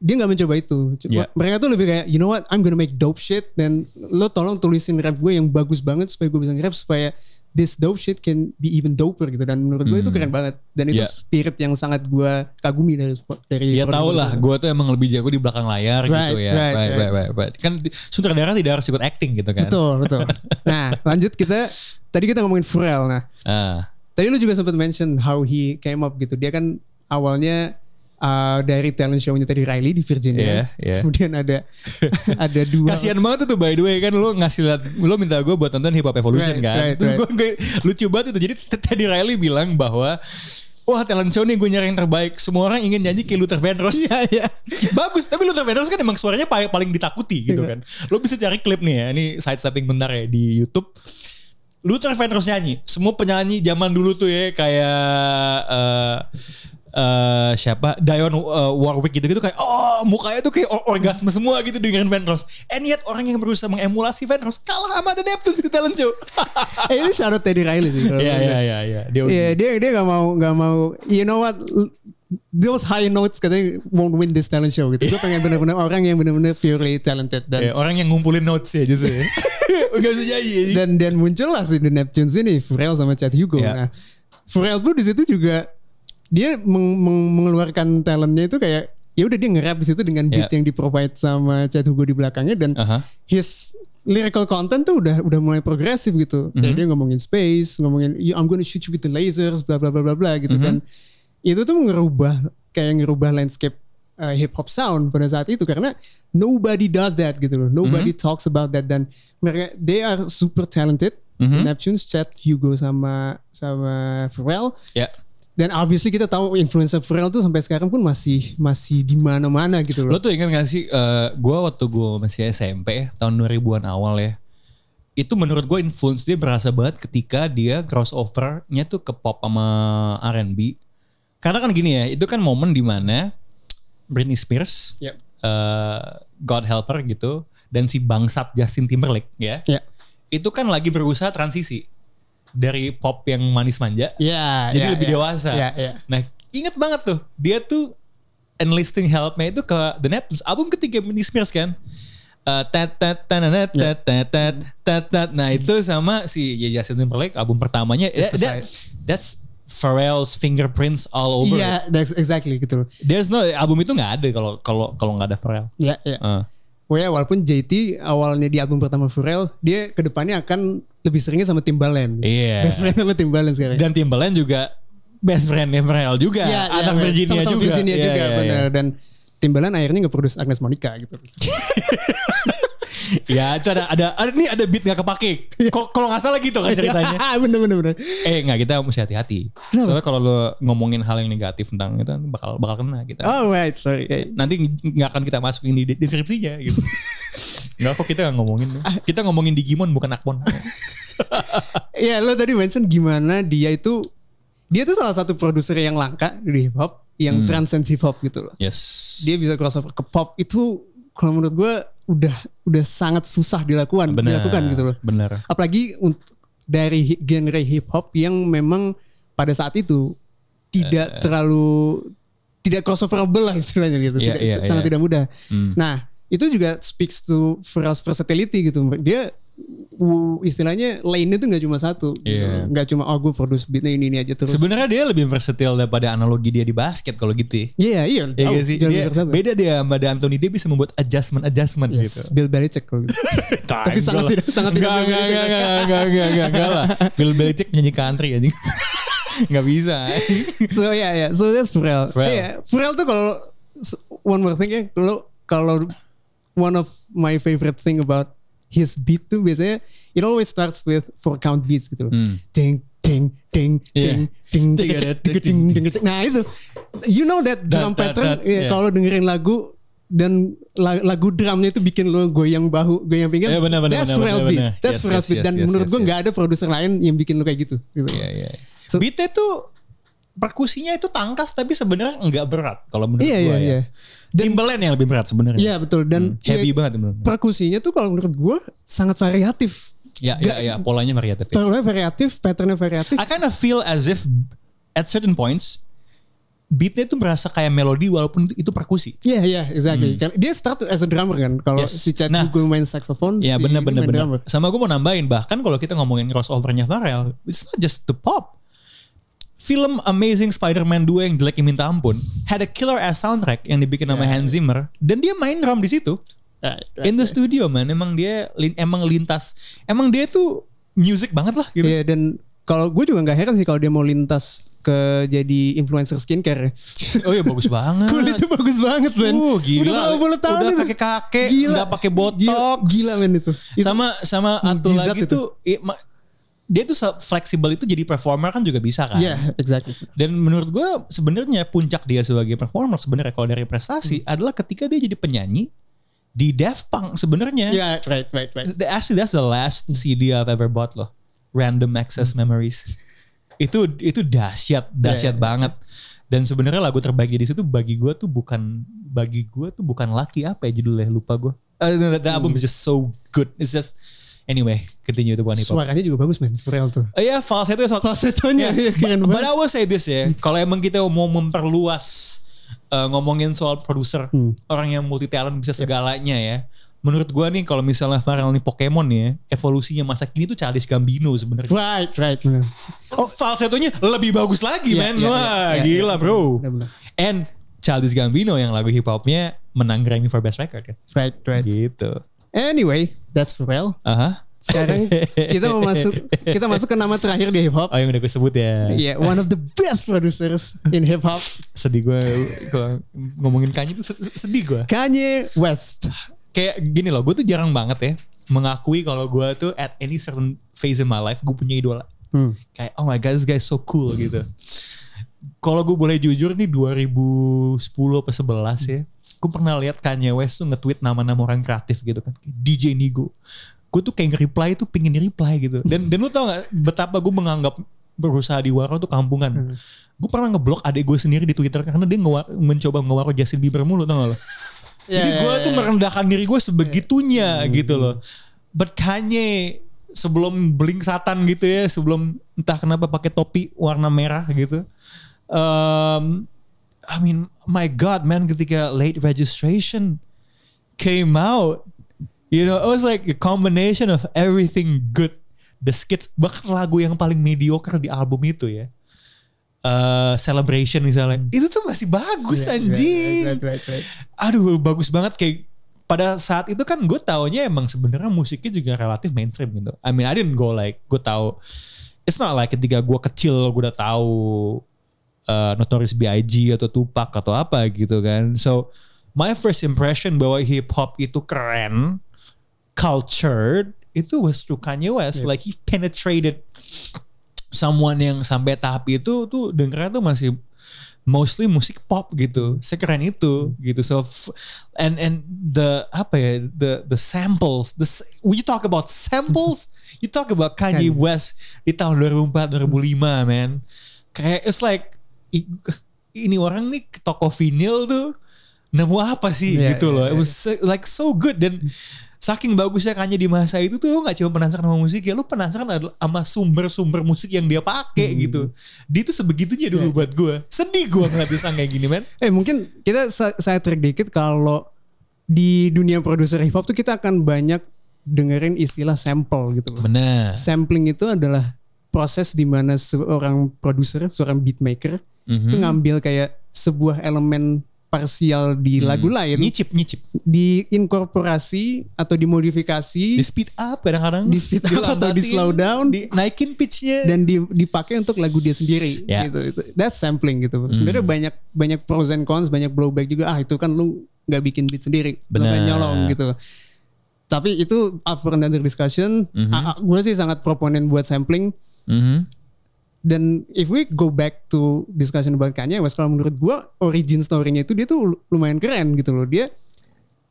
B: Dia nggak mencoba itu.
C: Yeah.
B: mereka tuh lebih kayak, you know what, I'm gonna make dope shit dan lo tolong tulisin rap gue yang bagus banget supaya gue bisa nge-rap supaya this dope shit can be even doper gitu. Dan menurut gue itu keren banget. Dan itu
C: Yeah.
B: spirit yang sangat gue kagumi dari dari
C: Ya tau lah, gue tuh emang lebih jago di belakang layar
B: Right,
C: gitu ya.
B: right,
C: right,
B: right.
C: right, right, right. Kan sutradara tidak harus ikut acting gitu kan.
B: Betul, betul. Nah, lanjut kita tadi kita ngomongin Pharrell. Nah,
C: Ah,
B: Tadi lu juga sempat mention how he came up gitu. Dia kan awalnya uh, dari talent show-nya tadi Riley di Virginia.
C: Iya, iya.
B: Kemudian ada ada dua.
C: Kasian banget tuh by the way kan lu ngasih liat, lu minta gue buat nonton Hip Hop Evolution
B: Right,
C: kan.
B: right,
C: Terus
B: right.
C: gue lucu banget itu. Jadi tadi Riley bilang bahwa Wah talent show nih gue nyari yang terbaik Semua orang ingin nyanyi kayak Luther Vandross
B: Iya, iya.
C: Bagus Tapi Luther Vandross kan emang suaranya paling, ditakuti gitu
B: Iya.
C: kan Lo bisa cari klip nih ya Ini sidestepping bentar ya di Youtube Luther Vandross nyanyi Semua penyanyi zaman dulu tuh ya Kayak eh eh, siapa Dionne eh, Warwick gitu-gitu kayak oh mukanya tuh kayak or- orgasme semua gitu dengerin Vandross and yet orang yang berusaha mengemulasi Vandross kalah sama The Neptunes di talent show
B: eh ini out Teddy Riley sih.
C: Iya iya iya iya dia
B: Iya, dia dia gak mau gak mau. You know what? Those high notes katanya won't win this talent show gitu. Gue pengen bener-bener orang yang bener-bener purely talented dan
C: Ya, orang yang ngumpulin notes ya justru ya. Gak bisa nyanyi.
B: dan dan muncul lah si The Neptunes ini Pharrell sama Chad Hugo.
C: Iya.
B: Nah, Pharrell pun di situ juga dia meng- meng- mengeluarkan talentnya itu kayak ya udah dia nge-rap di situ dengan beat
C: Ya.
B: yang di provide sama Chad Hugo di belakangnya dan
C: Aha.
B: his lyrical content tuh udah udah mulai progresif gitu.
C: Mhm.
B: Kayak dia ngomongin space, ngomongin "You- I'm gonna shoot you with the lasers, bla bla bla bla bla gitu
C: Mhm.
B: dan itu tuh ngerubah kayak ngerubah landscape uh, hip hop sound pada saat itu karena nobody does that gitu loh. Nobody
C: Mhm.
B: talks about that dan mereka they are super talented.
C: Mhm.
B: Neptunes, Chad, Hugo sama sama Pharrell
C: Ya.
B: Dan obviously kita tahu influencer Pharrell tuh sampai sekarang pun masih masih di mana-mana gitu loh.
C: Lo tuh ingat gak sih, eh gue waktu gue masih SMP ya, tahun 2000-an awal ya, itu menurut gue influence dia berasa banget ketika dia crossovernya tuh ke pop sama R&B. Karena kan gini ya, itu kan momen di mana Britney Spears,
B: Yep.
C: eh, God Helper gitu, dan si bangsat Justin Timberlake ya,
B: Ya.
C: itu kan lagi berusaha transisi dari pop yang manis manja
B: Ya,
C: jadi
B: ya,
C: lebih
B: ya.
C: dewasa.
B: Ya, ya.
C: Nah, inget banget tuh, dia tuh enlisting helpnya itu ke The Neptunes, album ketiga Britney Spears kan. Eh,
B: Ya.
C: tet tet tet. Nah itu sama si ya, Justin Timberlake album pertamanya. That, that- that's Pharrell's fingerprints all over.
B: Iya, that's exactly gitu.
C: There's no album itu nggak ada kalau kalau kalau nggak ada Pharrell.
B: Ya, ya.
C: Eh.
B: Oh ya, walaupun JT awalnya di album pertama Pharrell, dia ke depannya akan lebih seringnya sama Timbaland.
C: Iya.
B: Best friend sama Timbaland sekarang.
C: Dan Timbaland juga best friendnya Pharrell juga.
B: Iya, iya,
C: anak
B: iya.
C: Virginia
B: Sama-sama
C: juga.
B: Virginia
C: Iya,
B: juga,
C: iya, iya.
B: benar. Dan Timbaland akhirnya nge-produce Agnes Monica gitu.
C: Ya, itu ada ada, nih ada beat nggak kepake. Kalau kalau nggak salah gitu kan ceritanya.
B: bener bener bener.
C: Eh nggak kita mesti hati-hati. Soalnya kalau lo ngomongin hal yang negatif tentang itu bakal bakal kena kita.
B: Oh right, sorry.
C: Nanti nggak akan kita masukin di deskripsinya gitu. Nggak kok kita nggak ngomongin. Kita ngomongin Digimon bukan Akpon.
B: Ya lo tadi mention gimana dia itu dia tuh salah satu produser yang langka di hip hop yang transcend hip hop gitu loh.
C: Yes.
B: Dia bisa crossover ke pop itu kalau menurut gue udah udah sangat susah dilakukan
C: Bener.
B: dilakukan gitu loh.
C: Bener.
B: Apalagi untuk dari genre hip hop yang memang pada saat itu tidak terlalu tidak crossoverable lah istilahnya gitu.
C: Iya,
B: Tidak-
C: iya,
B: sangat
C: iya.
B: tidak mudah. Nah, itu juga speaks to versatility gitu. Dia istilahnya lane-nya tuh nggak cuma satu. Nggak cuma oh gue produce beatnya ini ini aja terus.
C: Sebenarnya dia lebih versatile daripada analogi dia di basket kalau gitu. ya.
B: Iya, iya.
C: Iya
B: jauh,
C: nggak sih? Dia, beda dia sama Anthony dia bisa membuat adjustment adjustment
B: Yes,
C: gitu.
B: Bill Belichick kalau gitu. Tapi sangat tidak sangat tidak
C: Enggak, enggak, enggak, enggak, enggak, enggak, enggak, lah. Bill Belichick nyanyi country anjing. Enggak bisa.
B: so ya ya so that's Pharrell.
C: Pharrell.
B: Iya, Pharrell tuh kalau one more thing ya kalau kalau one of my favorite thing about his beat tuh biasanya it always starts with four count beats gitu loh. Ding ding ding
C: Iya.
B: ding ding ding ding ding ding Nah itu you know that drum pattern ya,
C: yeah.
B: kalau dengerin lagu dan la- lagu drumnya itu bikin lo goyang bahu, goyang pinggang.
C: Iya, benar, benar,
B: That's
C: benar,
B: beat.
C: benar.
B: That's
C: Yes, yes,
B: beat.
C: yes,
B: Dan
C: yes,
B: menurut
C: yes,
B: gue
C: yes.
B: nggak ada produser lain yang bikin lo kayak gitu. gitu.
C: Iya, iya.
B: So-
C: Beatnya tuh perkusinya itu tangkas tapi sebenarnya enggak berat kalau menurut
B: Iya,
C: gua
B: iya,
C: ya.
B: iya.
C: Timbaland yang lebih berat sebenarnya.
B: Iya betul dan
C: Heavy
B: ya,
C: banget menurut.
B: perkusinya tuh kalau menurut gue sangat variatif.
C: Ya, ya, ya, polanya variatif. ya.
B: Patternnya variatif, patternnya variatif.
C: I kind of feel as if at certain points beatnya tuh berasa kayak melodi walaupun itu perkusi.
B: Iya iya exactly. Kan Dia start as a drummer kan. Kalau
C: Hmm. Yes.
B: si Chad
C: Nah.
B: Hugo main saxophone,
C: Ya
B: si
C: benar
B: ini
C: benar
B: main
C: benar.
B: drummer.
C: Sama gue mau nambahin bahkan kalau kita ngomongin crossovernya Pharrell, it's not just the pop. Film Amazing Spider-Man 2 yang jelek yang minta ampun had a killer ass soundtrack yang dibikin sama Hans Zimmer dan dia main drum di situ. In the studio man, emang dia emang lintas, emang dia tuh music banget lah gitu.
B: Iya dan kalau gue juga nggak heran sih kalau dia mau lintas ke jadi influencer skincare.
C: Oh iya bagus banget.
B: Kulitnya bagus banget man.
C: Uh, gila.
B: Udah berapa puluh tahun
C: Udah
B: itu.
C: kakek-kakek,
B: Gila.
C: nggak pakai botox.
B: Gila, gila men itu. Itu-
C: sama sama satu
B: mujizat
C: lagi
B: itu.
C: tuh dia tuh fleksibel itu jadi performer kan juga bisa kan.
B: Iya exactly.
C: Dan menurut gue sebenarnya puncak dia sebagai performer sebenarnya kalau dari prestasi
B: Hmm.
C: adalah ketika dia jadi penyanyi di Daft Punk sebenarnya.
B: Iya right right right.
C: The- Actually that's the last CD I've ever bought loh. Random Access Memories. itu itu dahsyat, dahsyat
B: Yeah.
C: banget. Dan sebenarnya lagu terbaik di situ bagi gue tuh bukan bagi gue tuh bukan Lucky apa ya judulnya lupa gue. Uh, the, the album is just so good. It's just anyway continue to one hip hop.
B: Suaranya juga bagus men. Pharrell tuh.
C: Uh, ya falsetto so,
B: Falsettonya
C: Yeah.
B: iya, keren
C: But. I will say this ya, kalau emang kita mau memperluas uh, ngomongin soal produser,
B: Hmm.
C: orang yang multi talent bisa segalanya ya. menurut gua nih kalau misalnya Pharrell nih Pokemon ya, evolusinya masa kini tuh Childish Gambino sebenarnya.
B: Right, right. bener.
C: Oh, falsetonya lebih bagus lagi,
B: Iya,
C: man.
B: iya,
C: Wah,
B: iya, iya,
C: gila,
B: iya,
C: bro.
B: bener.
C: And Childish Gambino yang lagu hip hopnya menang Grammy for Best Record kan.
B: Right, right.
C: Gitu.
B: Anyway, that's Pharrell.
C: Aha.
B: Sekarang kita mau masuk kita masuk ke nama terakhir di hip hop.
C: Oh yang udah gue sebut ya.
B: Yeah, one of the best producers in hip hop,
C: Sedih gue kalau ngomongin Kanye se- sedih gue.
B: Kanye West.
C: Kayak gini loh, gue tuh jarang banget ya mengakui kalau gue tuh at any certain phase in my life gue punya idola.
B: Hmm.
C: Kayak oh my god this guy is so cool gitu. Kalau gue boleh jujur nih 2010 apa 11 ya. Gue pernah lihat Kanye West tuh nge-tweet nama-nama orang kreatif gitu kan. DJ Nigo. Gue tuh kayak nge-reply tuh pingin di-reply gitu. Dan dan lu tau gak betapa gue menganggap berusaha di Waro tuh kampungan. Gue pernah ngeblok adik gue sendiri di Twitter karena dia ngewa- mencoba ngewaro Justin Bieber mulu tau gak lo. Jadi
B: Ya,
C: gue
B: ya,
C: tuh
B: ya.
C: merendahkan diri gue sebegitunya gitu loh. But Kanye sebelum Blink Satan gitu ya, sebelum entah kenapa pakai topi warna merah gitu. Um, I mean, my God, man, ketika late registration came out, you know, it was like a combination of everything good. The skits, bahkan lagu yang paling mediocre di album itu ya. Uh, celebration misalnya, itu tuh masih bagus anjing
B: Right, right, right.
C: aduh bagus banget kayak pada saat itu kan gue taunya emang sebenarnya musiknya juga relatif mainstream gitu. I mean I didn't go like gue tahu it's not like ketika gue kecil gue udah tahu uh, Notorious B.I.G atau Tupac atau apa gitu kan. So my first impression bahwa hip hop itu keren, cultured itu was through Kanye West. Like he penetrated someone yang sampai tahap itu tuh dengernya tuh masih mostly musik pop gitu. Sekeren itu gitu. So and and the apa ya the the samples the when you talk about samples you talk about Kanye. West di tahun 2004 2005 man. Kayak it's like ini orang nih toko vinyl tuh nemu apa sih
B: Iya,
C: gitu
B: iya,
C: loh. It
B: iya.
C: was like so good dan saking bagusnya Kanye di masa itu tuh lu gak cuma penasaran sama musik ya lu penasaran sama sumber-sumber musik yang dia pakai
B: Hmm.
C: gitu. Dia tuh sebegitunya dulu
B: Iya.
C: buat gue. Sedih gue ngeliat dia kayak gini men.
B: Eh mungkin kita sa- saya trik dikit kalau di dunia produser hip hop tuh kita akan banyak dengerin istilah sample gitu loh.
C: Benar.
B: Sampling itu adalah proses di mana seorang produser, seorang beatmaker
C: Mhm.
B: itu ngambil kayak sebuah elemen parsial di
C: Hmm.
B: lagu lain
C: Nyicip nyicip.
B: diinkorporasi atau dimodifikasi
C: Di speed up kadang-kadang.
B: Di speed up atau di slow down.
C: Di naikin pitchnya.
B: dan di- dipakai untuk lagu dia sendiri
C: Ya.
B: gitu itu that's sampling gitu sebenarnya banyak banyak pros and cons banyak blowback juga ah itu kan lu nggak bikin beat sendiri lu kan nyolong gitu tapi itu up for another discussion gue sih sangat proponen buat sampling
C: Mhm.
B: Dan if we go back to discussion about Kanye West kalau menurut gue origin story-nya itu dia tuh lumayan keren gitu loh dia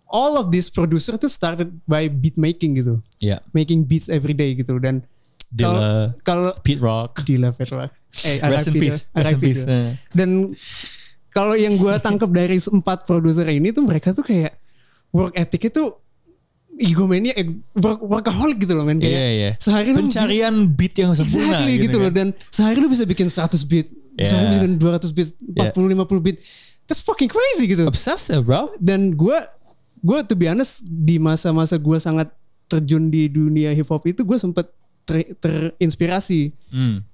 B: all of this producer tuh started by beat making gitu
C: Ya.
B: making beats every day gitu dan
C: Dilla,
B: kalau
C: Pete Rock.
B: Gila Petrok. Eh,
C: Rest in peace. Rest in peace.
B: Dan kalau yang gue tangkap dari empat produser ini tuh mereka tuh kayak work ethic itu egomania eh, work, workaholic gitu loh men kayak
C: Iya, iya.
B: sehari lu
C: Pencarian beat yang sempurna
B: exactly gitu, loh
C: kan.
B: dan sehari lu bisa bikin 100 beat sehari lu bisa
C: Yeah.
B: bikin 200 beat 40 50 beat that's fucking crazy gitu
C: Obsessive bro.
B: dan gue gue to be honest di masa-masa gue sangat terjun di dunia hip hop itu gue sempet ter- terinspirasi
C: Hmm.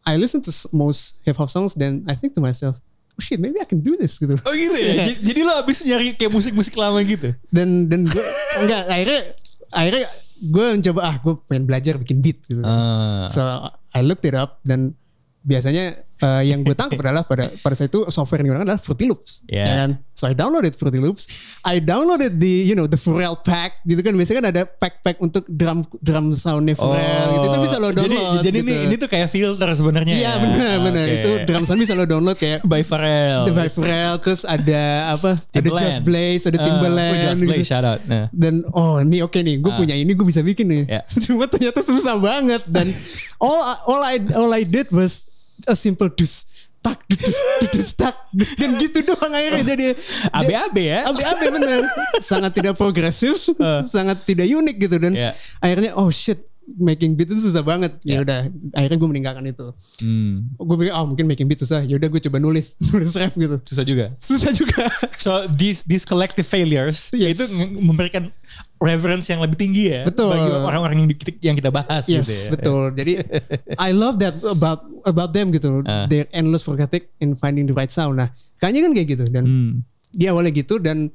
B: I listen to most hip hop songs then I think to myself, oh shit, maybe I can do this gitu.
C: Oh gitu ya. Jadi lo abis nyari kayak musik-musik lama gitu.
B: Dan dan gue enggak akhirnya akhirnya gue mencoba ah gue pengen belajar bikin beat gitu.
C: Ah.
B: So I looked it up dan biasanya eh, yang gue tangkap adalah pada pada saat itu software yang digunakan adalah Fruity Loops.
C: Yeah.
B: ya kan? So I downloaded Fruity Loops. I downloaded the you know the Pharrell pack gitu kan biasanya kan ada pack-pack untuk drum drum soundnya Pharrell gitu itu bisa lo
C: Oh. Jadi
B: download.
C: jadi
B: gitu.
C: ini ini tuh kayak filter sebenarnya.
B: Iya
C: ya.
B: benar benar
C: Oke.
B: itu drum sound bisa lo download kayak
C: by Pharrell.
B: The Viperel terus ada apa? Ada
C: Timbaland.
B: Just Blaze, ada Timbaland.
C: oh, Just
B: gitu.
C: Blaze, shout out. Nah.
B: Dan oh ini oke nih, gue punya ini gue bisa bikin nih.
C: Ya.
B: Cuma ternyata susah banget dan all all I all I did was a simple dus tak dus dus tak dan gitu doang akhirnya jadi
C: AB-AB ya.
B: AB-AB bener sangat tidak progresif sangat tidak unik gitu dan
C: Ya.
B: akhirnya oh shit making beat itu susah banget
C: Ya.
B: ya udah akhirnya gue meninggalkan itu
C: Hmm.
B: gue pikir oh mungkin making beat susah ya udah gue coba nulis nulis rap gitu
C: Susah juga.
B: susah juga
C: So these these collective failures
B: Yes.
C: itu memberikan reverence yang lebih tinggi ya
B: Betul.
C: bagi orang-orang yang, di- yang kita bahas
B: Yes,
C: gitu ya.
B: betul. Jadi I love that about about them gitu.
C: Ah.
B: They're endless forgetting in finding the right sound. Nah, kayaknya kan kayak gitu dan
C: Hmm.
B: dia awalnya gitu dan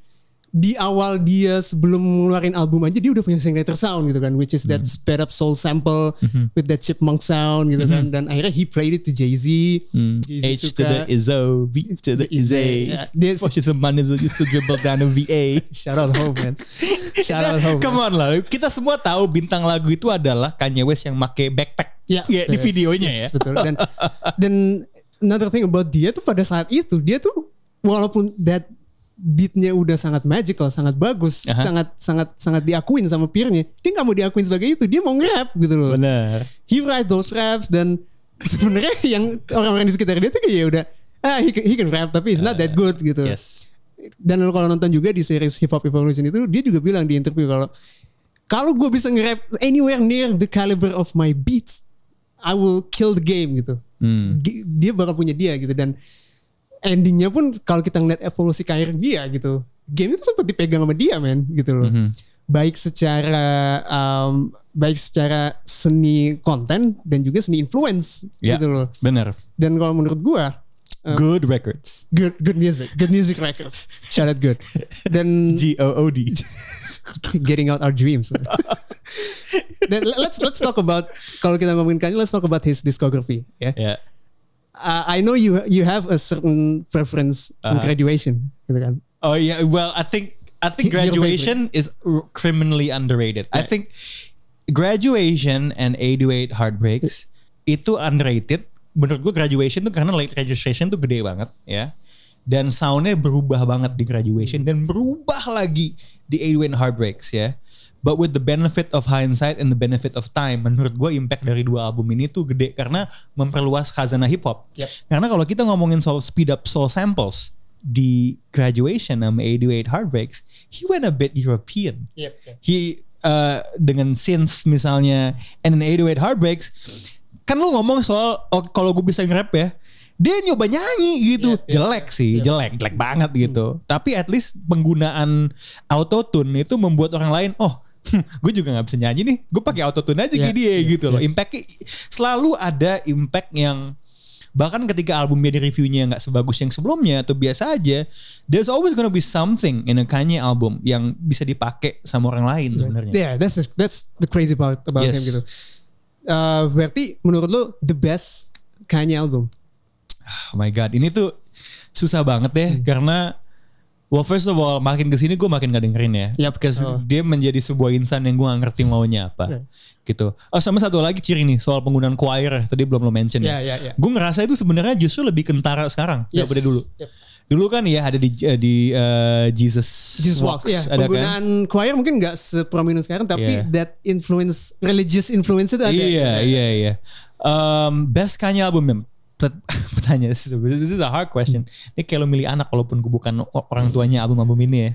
B: di awal dia sebelum ngeluarin album aja dia udah punya signature sound gitu kan which is that
C: Hmm.
B: sped up soul sample
C: Mm-hmm.
B: with that chipmunk sound gitu kan dan akhirnya he played it to Jay-Z.
C: Hmm. H to the Izzo, B to the Izzy.
B: Yeah, this-
C: Pushes some money that used to dribble down the VA.
B: Shout out home man. Shout out home.
C: Come on lah, kita semua tahu bintang lagu itu adalah Kanye West yang make backpack
B: Ya,
C: Kayak di
B: yes,
C: videonya
B: yes,
C: ya.
B: Betul. Dan dan another thing about dia tuh pada saat itu dia tuh walaupun that beatnya udah sangat magical, sangat bagus,
C: Aha.
B: sangat sangat sangat diakuin sama peernya. Dia nggak mau diakuin sebagai itu, dia mau nge-rap gitu loh.
C: Benar.
B: He write those raps dan sebenarnya yang orang-orang di sekitar dia tuh kayak ya udah ah he, can- he can rap tapi it's not that good gitu.
C: Yes.
B: Dan lo kalau nonton juga di series Hip Hop Evolution itu dia juga bilang di interview kalau kalau gue bisa nge-rap anywhere near the caliber of my beats, I will kill the game gitu.
C: Hmm.
B: Dia bakal punya dia gitu dan endingnya pun kalau kita ngeliat evolusi karir dia gitu, game itu sempat dipegang sama dia men gitu loh.
C: Mhm.
B: Baik secara um, baik secara seni konten dan juga seni influence
C: Ya,
B: gitu loh.
C: benar.
B: Dan kalau menurut gua
C: Good records.
B: good good music, good music records, shout out good. Dan
C: G O O D.
B: getting out our dreams. Dan let's let's talk about kalau kita ngomongin Kanye, let's talk about his discography. Ya.
C: Ya.
B: Uh, I know you you have a certain preference in
C: Uh-huh.
B: graduation, gitu kan?
C: Oh yeah, well I think I think graduation is criminally underrated. I think graduation and 808 heartbreaks itu underrated. Menurut gue graduation tuh karena late registration tuh gede banget ya. Dan soundnya berubah banget di graduation dan berubah lagi di 808 heartbreaks ya. But with the benefit of hindsight and the benefit of time, menurut gue impact dari dua album ini tuh gede karena memperluas khazanah hip hop.
B: Yep.
C: Karena kalau kita ngomongin soal speed up soul samples di graduation sama 808 Heartbreaks, he went a bit European.
B: Yep, yep.
C: He uh, dengan synth misalnya, and in 808 Heartbreaks, kan lu ngomong soal oh, kalau gue bisa nge-rap ya, dia nyoba nyanyi gitu,
B: yep,
C: jelek sih, jelek, jelek banget gitu. Tapi at least penggunaan autotune itu membuat orang lain, oh gue juga nggak bisa nyanyi nih, gue pakai autotune aja
B: Yeah,
C: kayak dia
B: yeah,
C: gitu loh. Impactnya selalu ada impact yang bahkan ketika albumnya di reviewnya nggak sebagus yang sebelumnya atau biasa aja, there's always gonna be something in a Kanye album yang bisa dipakai sama orang lain sebenarnya.
B: Yeah, that's the, that's the crazy part about
C: Yes.
B: him gitu. Uh, berarti menurut lo the best Kanye album?
C: Oh my god, ini tuh susah banget deh karena Well first of all makin ke sini gue makin gak dengerin ya.
B: Yap.
C: Because
B: Oh.
C: dia menjadi sebuah insan yang gue gak ngerti maunya apa.
B: Yeah.
C: Gitu. Oh sama satu lagi ciri nih soal penggunaan choir tadi belum lo mention
B: Ya,
C: ya.
B: ya, ya.
C: Gue ngerasa itu sebenarnya justru lebih kentara sekarang
B: Yes.
C: daripada dulu.
B: Yep.
C: Dulu kan ya ada di di uh, Jesus
B: Jesus Walks, ya.
C: ada kan?
B: Penggunaan choir mungkin nggak seprominent sekarang, tapi
C: Yeah.
B: that influence, religious influence itu ada.
C: Iya, iya, iya. Um, best Kanye album Pertanyaan, this is, a hard question. Ini kayak lo milih anak walaupun gue bukan orang tuanya album-album ini ya.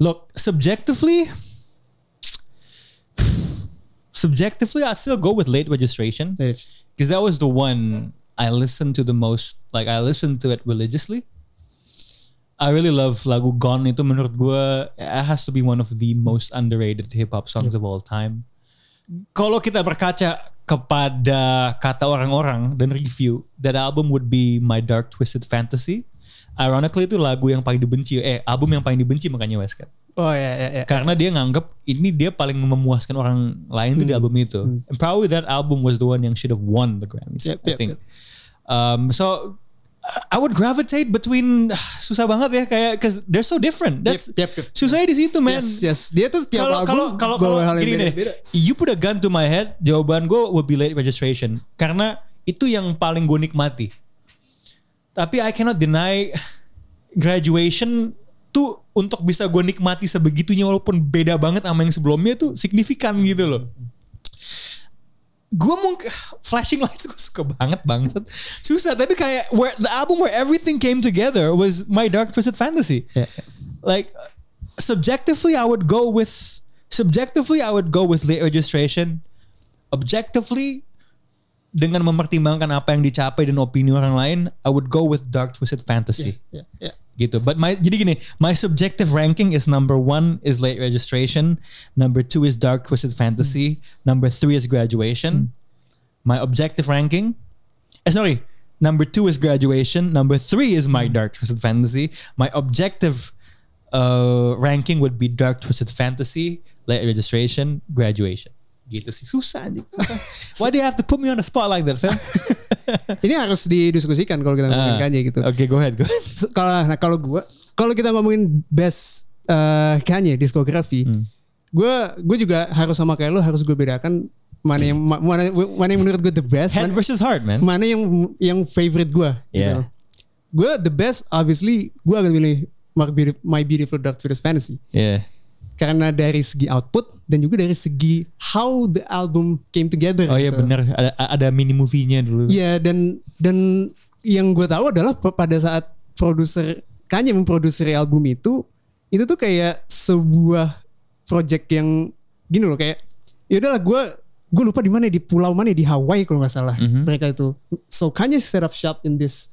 C: Look, subjectively, subjectively I still go with late registration. Because that was the one I listened to the most. Like I listened to it religiously. I really love lagu Gone itu menurut gue it has to be one of the most underrated hip hop songs of all time. Kalau kita berkaca kepada kata orang-orang dan review, that album would be My Dark Twisted Fantasy. Ironically itu lagu yang paling dibenci, eh album yang paling dibenci makanya West kan.
B: Oh ya, ya, ya.
C: Karena dia nganggep ini dia paling memuaskan orang lain tuh di album itu. And probably that album was the one yang should have won the Grammys.
B: Yep,
C: I
B: yep,
C: think.
B: yep.
C: Um, so I would gravitate between susah banget ya kayak cause they're so different. That's
B: Yep, yep, yep.
C: susahnya di situ man.
B: Yes, yes. Dia tuh setiap
C: Kalau
B: album
C: kalau kalau gini gini you put a gun to my head, jawaban gue would be late registration karena itu yang paling gue nikmati. Tapi I cannot deny graduation tuh untuk bisa gue nikmati sebegitunya walaupun beda banget sama yang sebelumnya tuh signifikan gitu loh. Gue mungkin flashing lights gue suka banget bangsat. Susah tapi kayak where the album where everything came together was My Dark Twisted Fantasy.
B: Ya,
C: Like subjectively I would go with subjectively I would go with late registration. Objectively dengan mempertimbangkan apa yang dicapai dan opini orang lain, I would go with Dark Twisted Fantasy.
B: Ya, ya.
C: Gitu. But my jadi gini, my subjective ranking is number one is late registration, number two is Dark Twisted Fantasy, number three is graduation. My objective ranking, eh sorry, number two is graduation, number three is my Dark Twisted Fantasy. My objective uh, ranking would be Dark Twisted Fantasy, late registration, graduation. Gitu sih susah aja. Susah. Why do you have to put me on the spot like that, Phil?
B: Ini harus didiskusikan kalau kita ngomongin
C: Ah,
B: Kanye gitu.
C: Oke, go ahead, go ahead.
B: So, kalau nah kalau gua kalau kita ngomongin best eh, Kanye diskografi,
C: Hmm.
B: gue gue juga harus sama kayak lo harus gue bedakan mana yang ma- mana mana yang menurut gue the best,
C: Head
B: mana,
C: versus heart, man.
B: mana yang yang favorite gue.
C: Yeah.
B: Gue the best obviously gue akan pilih My Beautiful, My Beautiful Dark Twisted Fantasy
C: Yeah.
B: Karena dari segi output dan juga dari segi how the album came together.
C: Oh iya
B: gitu.
C: benar ada ada mini movie-nya dulu.
B: Iya dan dan yang gue tahu adalah pada saat produser Kanye memproduksi album itu itu tuh kayak sebuah project yang gini loh kayak ya udahlah gue gue lupa di mana di pulau mana di Hawaii kalau nggak salah mereka itu so Kanye set up shop in this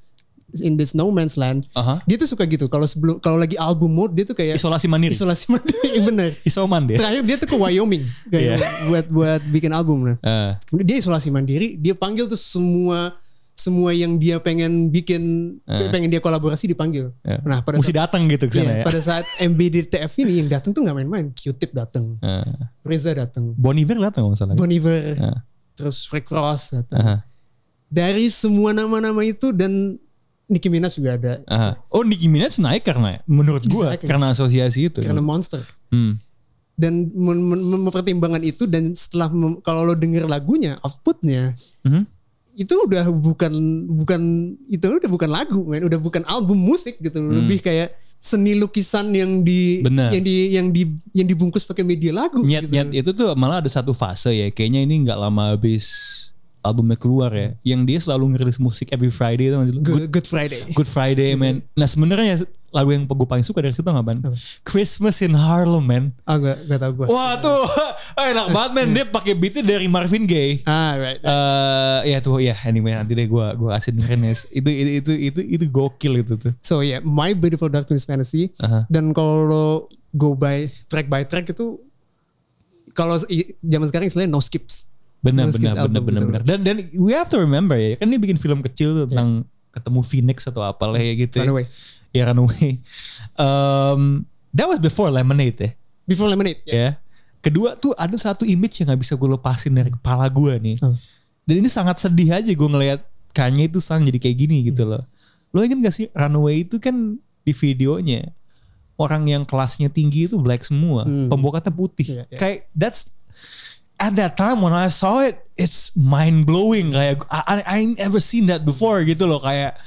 B: in this no man's land
C: Aha.
B: dia tuh suka gitu kalau sebelum kalau lagi album mode dia tuh kayak
C: Isolasi mandiri.
B: isolasi mandiri bener
C: Isoman deh.
B: terakhir dia tuh ke Wyoming kayak
C: Iya.
B: buat buat bikin album nah Kemudian dia isolasi mandiri, dia panggil tuh semua semua yang dia pengen bikin, pengen dia kolaborasi dipanggil.
C: ya.
B: Nah pada
C: mesti
B: saat,
C: datang gitu ke sana
B: iya,
C: ya.
B: pada saat MBDTF ini yang datang tuh nggak main-main. Q-Tip datang,
C: Eh,
B: Reza datang,
C: Bon Iver datang kalau nggak salah.
B: Bon Iver,
C: Eh,
B: terus Rick Ross datang.
C: aha,
B: Dari semua nama-nama itu dan Nicki Minaj juga ada
C: aha. Oh Nicki Minaj naik karena menurut gua
B: Exactly.
C: karena asosiasi itu.
B: karena Monster.
C: Hmm.
B: Dan mem- mem- mempertimbangkan itu dan setelah kalau lo denger lagunya, outputnya
C: Mhm.
B: itu udah bukan bukan itu udah bukan lagu men udah bukan album musik gitu lebih kayak seni lukisan yang di
C: Benar.
B: yang di yang di yang dibungkus pakai media lagu
C: Nyet
B: gitu.
C: nyet itu tuh malah ada satu fase ya. Kayaknya ini nggak lama habis albumnya keluar ya. Yang dia selalu ngerilis musik every Friday itu Good,
B: Good, Good Friday
C: Good Friday man. Nah sebenarnya lagu yang gue paling suka dari situ nggak man? Christmas in Harlem man.
B: ah gak gak tau gue
C: Wah tuh enak banget man. Dia pakai beatnya dari Marvin Gaye.
B: ah right
C: Eh ya tuh ya anyway nanti deh gue gua kasih dengerin ya. Itu itu itu itu itu gokil itu tuh.
B: so yeah My Beautiful Dark Twisted Fantasy
C: Aha.
B: dan kalau go by track by track itu kalau zaman sekarang istilahnya no skips
C: Benar benar benar benar benar. Dan dan we have to remember ya kan dia bikin film kecil tuh tentang ketemu Phoenix atau apalah ya gitu. ya.
B: Runaway.
C: Ya Runaway. Um, that was before Lemonade ya.
B: Before Lemonade ya
C: ya. Kedua tuh ada satu image yang nggak bisa gue lepasin dari kepala gue nih.
B: Oh.
C: Dan ini sangat sedih aja gue ngelihat Kanye itu sang jadi kayak gini gitu loh. Lo inget gak sih Runaway itu kan di videonya orang yang kelasnya tinggi itu black semua, pembokatnya putih.
B: Iya, iya.
C: Kayak that's at that time when I saw it, it's mind blowing. Kayak I, I, I ain't ever seen that before gitu loh. Kayak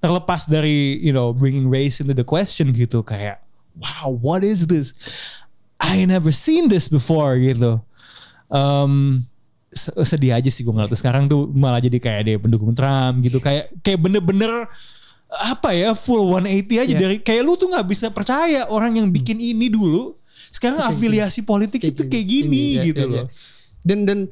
C: terlepas dari you know bringing race into the question gitu. Kayak wow, what is this? I never seen this before gitu. Um, se- sedih aja sih gue ngeliat sekarang tuh malah jadi kayak dia pendukung Trump gitu kayak kayak bener-bener apa ya full 180 aja
B: Iya.
C: dari kayak lu tuh nggak bisa percaya orang yang bikin ini dulu sekarang afiliasi politik itu kayak gini
B: ya,
C: gitu
B: ya, ya. Dan dan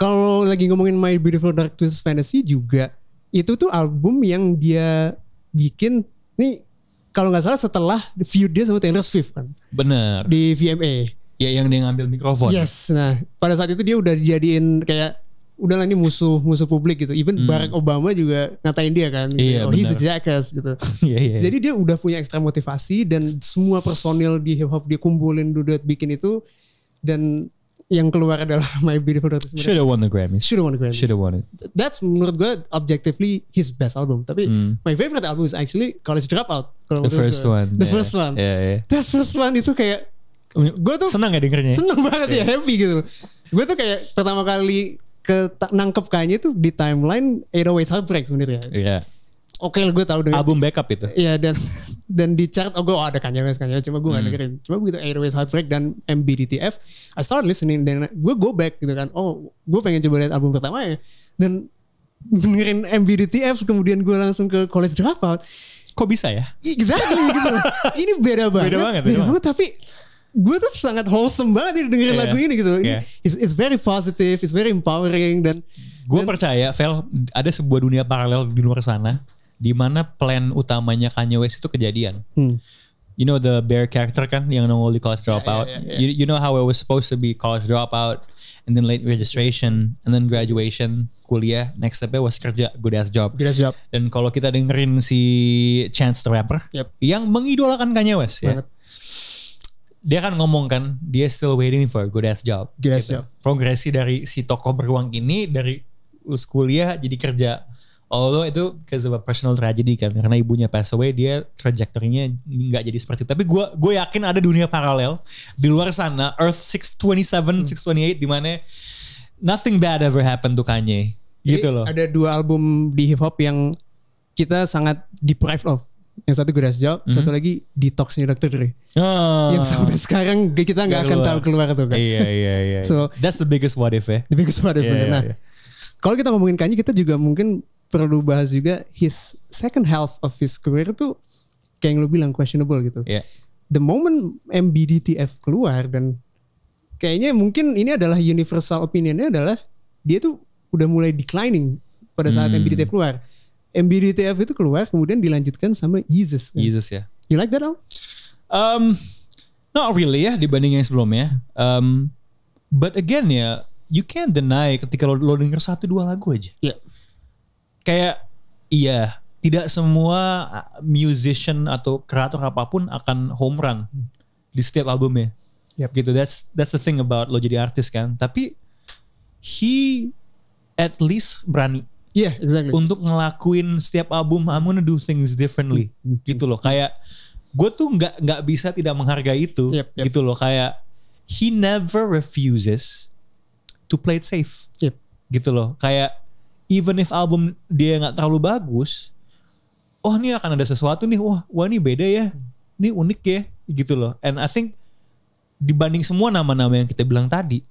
B: kalau lagi ngomongin My Beautiful Dark Twisted Fantasy juga itu tuh album yang dia bikin nih kalau nggak salah setelah feud dia sama Taylor Swift kan
C: Bener.
B: di VMA.
C: Ya yang dia ngambil mikrofon.
B: Yes, nah pada saat itu dia udah dijadiin kayak udahlah ini musuh musuh publik gitu. Even Barack Obama juga ngatain dia kan.
C: Hmm. Iya,
B: oh, he's a jackass gitu.
C: Iya iya.
B: Jadi dia udah punya ekstra motivasi dan semua personil di hip hop dia kumpulin udah bikin itu dan yang keluar adalah My Beautiful Dark Twisted
C: should have won the Grammys.
B: Should have won the Grammy.
C: Should have won it.
B: That's menurut gue objectively his best album. Tapi my favorite album is actually College Dropout.
C: The first
B: gue.
C: one.
B: The
C: Yeah.
B: first one.
C: Yeah, yeah.
B: That first one itu kayak gue tuh
C: Senang gak dengernya?
B: seneng banget ya happy gitu. Gue tuh kayak pertama kali ke nangkep kayaknya tuh di timeline 808 Heartbreak sebenarnya.
C: Iya.
B: Oke lah gue tahu dengan
C: Album backup itu.
B: Iya dan dan di chart oh gue oh, ada Kanye West Kanye West cuma gue gak
C: Hmm.
B: dengerin cuma begitu Airways Heartbreak dan MBDTF I start listening dan gue go back gitu kan oh gue pengen coba lihat album pertama ya dan dengerin MBDTF kemudian gue langsung ke College Dropout
C: Kok bisa ya?
B: exactly gitu loh ini beda banget
C: banget, beda banget.
B: tapi gue tuh sangat wholesome banget nih dengerin
C: Iya.
B: lagu ini gitu ini
C: Iya.
B: it's, it's very positive it's very empowering dan
C: Gue percaya, Vel, ada sebuah dunia paralel di luar sana, di mana plan utamanya Kanye West itu kejadian.
B: Hmm.
C: You know the bear character kan yang nongol di college dropout.
B: yeah, yeah.
C: You, you know how it was supposed to be college dropout, and then late registration, and then graduation, kuliah. Next stepnya was kerja, good ass job.
B: Good ass job.
C: Dan kalau kita dengerin si Chance the Rapper
B: Yep.
C: yang mengidolakan Kanye West ya.
B: Banget.
C: Dia kan ngomong kan dia still waiting for a good ass job. gitu.
B: Good ass job.
C: Progresi dari si tokoh beruang ini dari lulus kuliah jadi kerja. Although itu because of a personal tragedy kan karena ibunya pass away dia trajektorinya nggak jadi seperti itu. Tapi gue gue yakin ada dunia paralel di luar sana Earth 627 628 di mana nothing bad ever happened to Kanye. Gitu
B: Jadi
C: loh.
B: Ada dua album di hip hop yang kita sangat deprived of. Yang satu Good Ass Job,
C: Mhm.
B: satu lagi Detoxnya Dr. Dre.
C: Ah.
B: Yang sampai sekarang kita nggak akan tahu keluar tuh kan.
C: Iya iya iya.
B: So-
C: that's the biggest what if ya.
B: The biggest one
C: Iya,
B: bener.
C: iya,
B: Nah,
C: iya.
B: kalau kita ngomongin Kanye kita juga mungkin perlu bahas juga his second half of his career tuh kayak yang lu bilang questionable gitu.
C: Iya.
B: The moment MBDTF keluar dan kayaknya mungkin ini adalah universal opinionnya adalah dia tuh udah mulai declining pada saat
C: Hmm.
B: MBDTF keluar. MBDTF itu keluar kemudian dilanjutkan sama Jesus.
C: Jesus ya.
B: You like that Al?
C: Um, not really ya dibanding yang sebelumnya. Um, but again ya, you can't deny ketika lo, lo denger satu dua lagu aja.
B: Iya.
C: Kayak iya, tidak semua musician atau kreator apa pun akan home run di setiap albumnya.
B: Yep.
C: Gitu. That's that's the thing about lo jadi artis kan. Tapi he at least berani
B: Iya, exactly.
C: untuk ngelakuin setiap album I'm gonna do things differently gitu loh kayak gue tuh nggak nggak bisa tidak menghargai itu
B: Yep, yep.
C: gitu loh kayak he never refuses to play it safe
B: Yep.
C: gitu loh kayak even if album dia nggak terlalu bagus oh ini akan ada sesuatu nih. Wah wah ini beda ya. Ini unik ya gitu loh. And I think dibanding semua nama-nama yang kita bilang tadi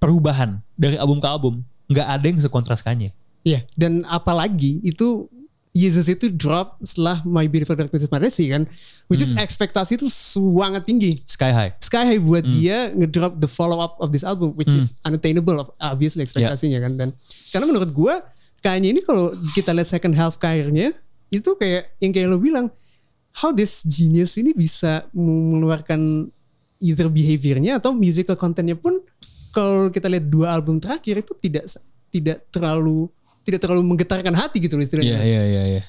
C: perubahan dari album ke album nggak ada yang sekontras Kanye
B: Iya, dan apalagi itu Yesus itu drop setelah My Beautiful Dark Twisted Fantasy kan, which is ekspektasi itu sangat tinggi.
C: sky high.
B: Sky High buat dia ngedrop the follow up of this album, which is unattainable of obviously ekspektasinya kan. Dan karena menurut gua kayaknya ini kalau kita lihat second half karirnya itu kayak yang kayak lo bilang, how this genius ini bisa mengeluarkan either behaviornya atau musical contentnya pun kalau kita lihat dua album terakhir itu tidak tidak terlalu tidak terlalu menggetarkan hati gitu loh istilahnya.
C: iya iya iya.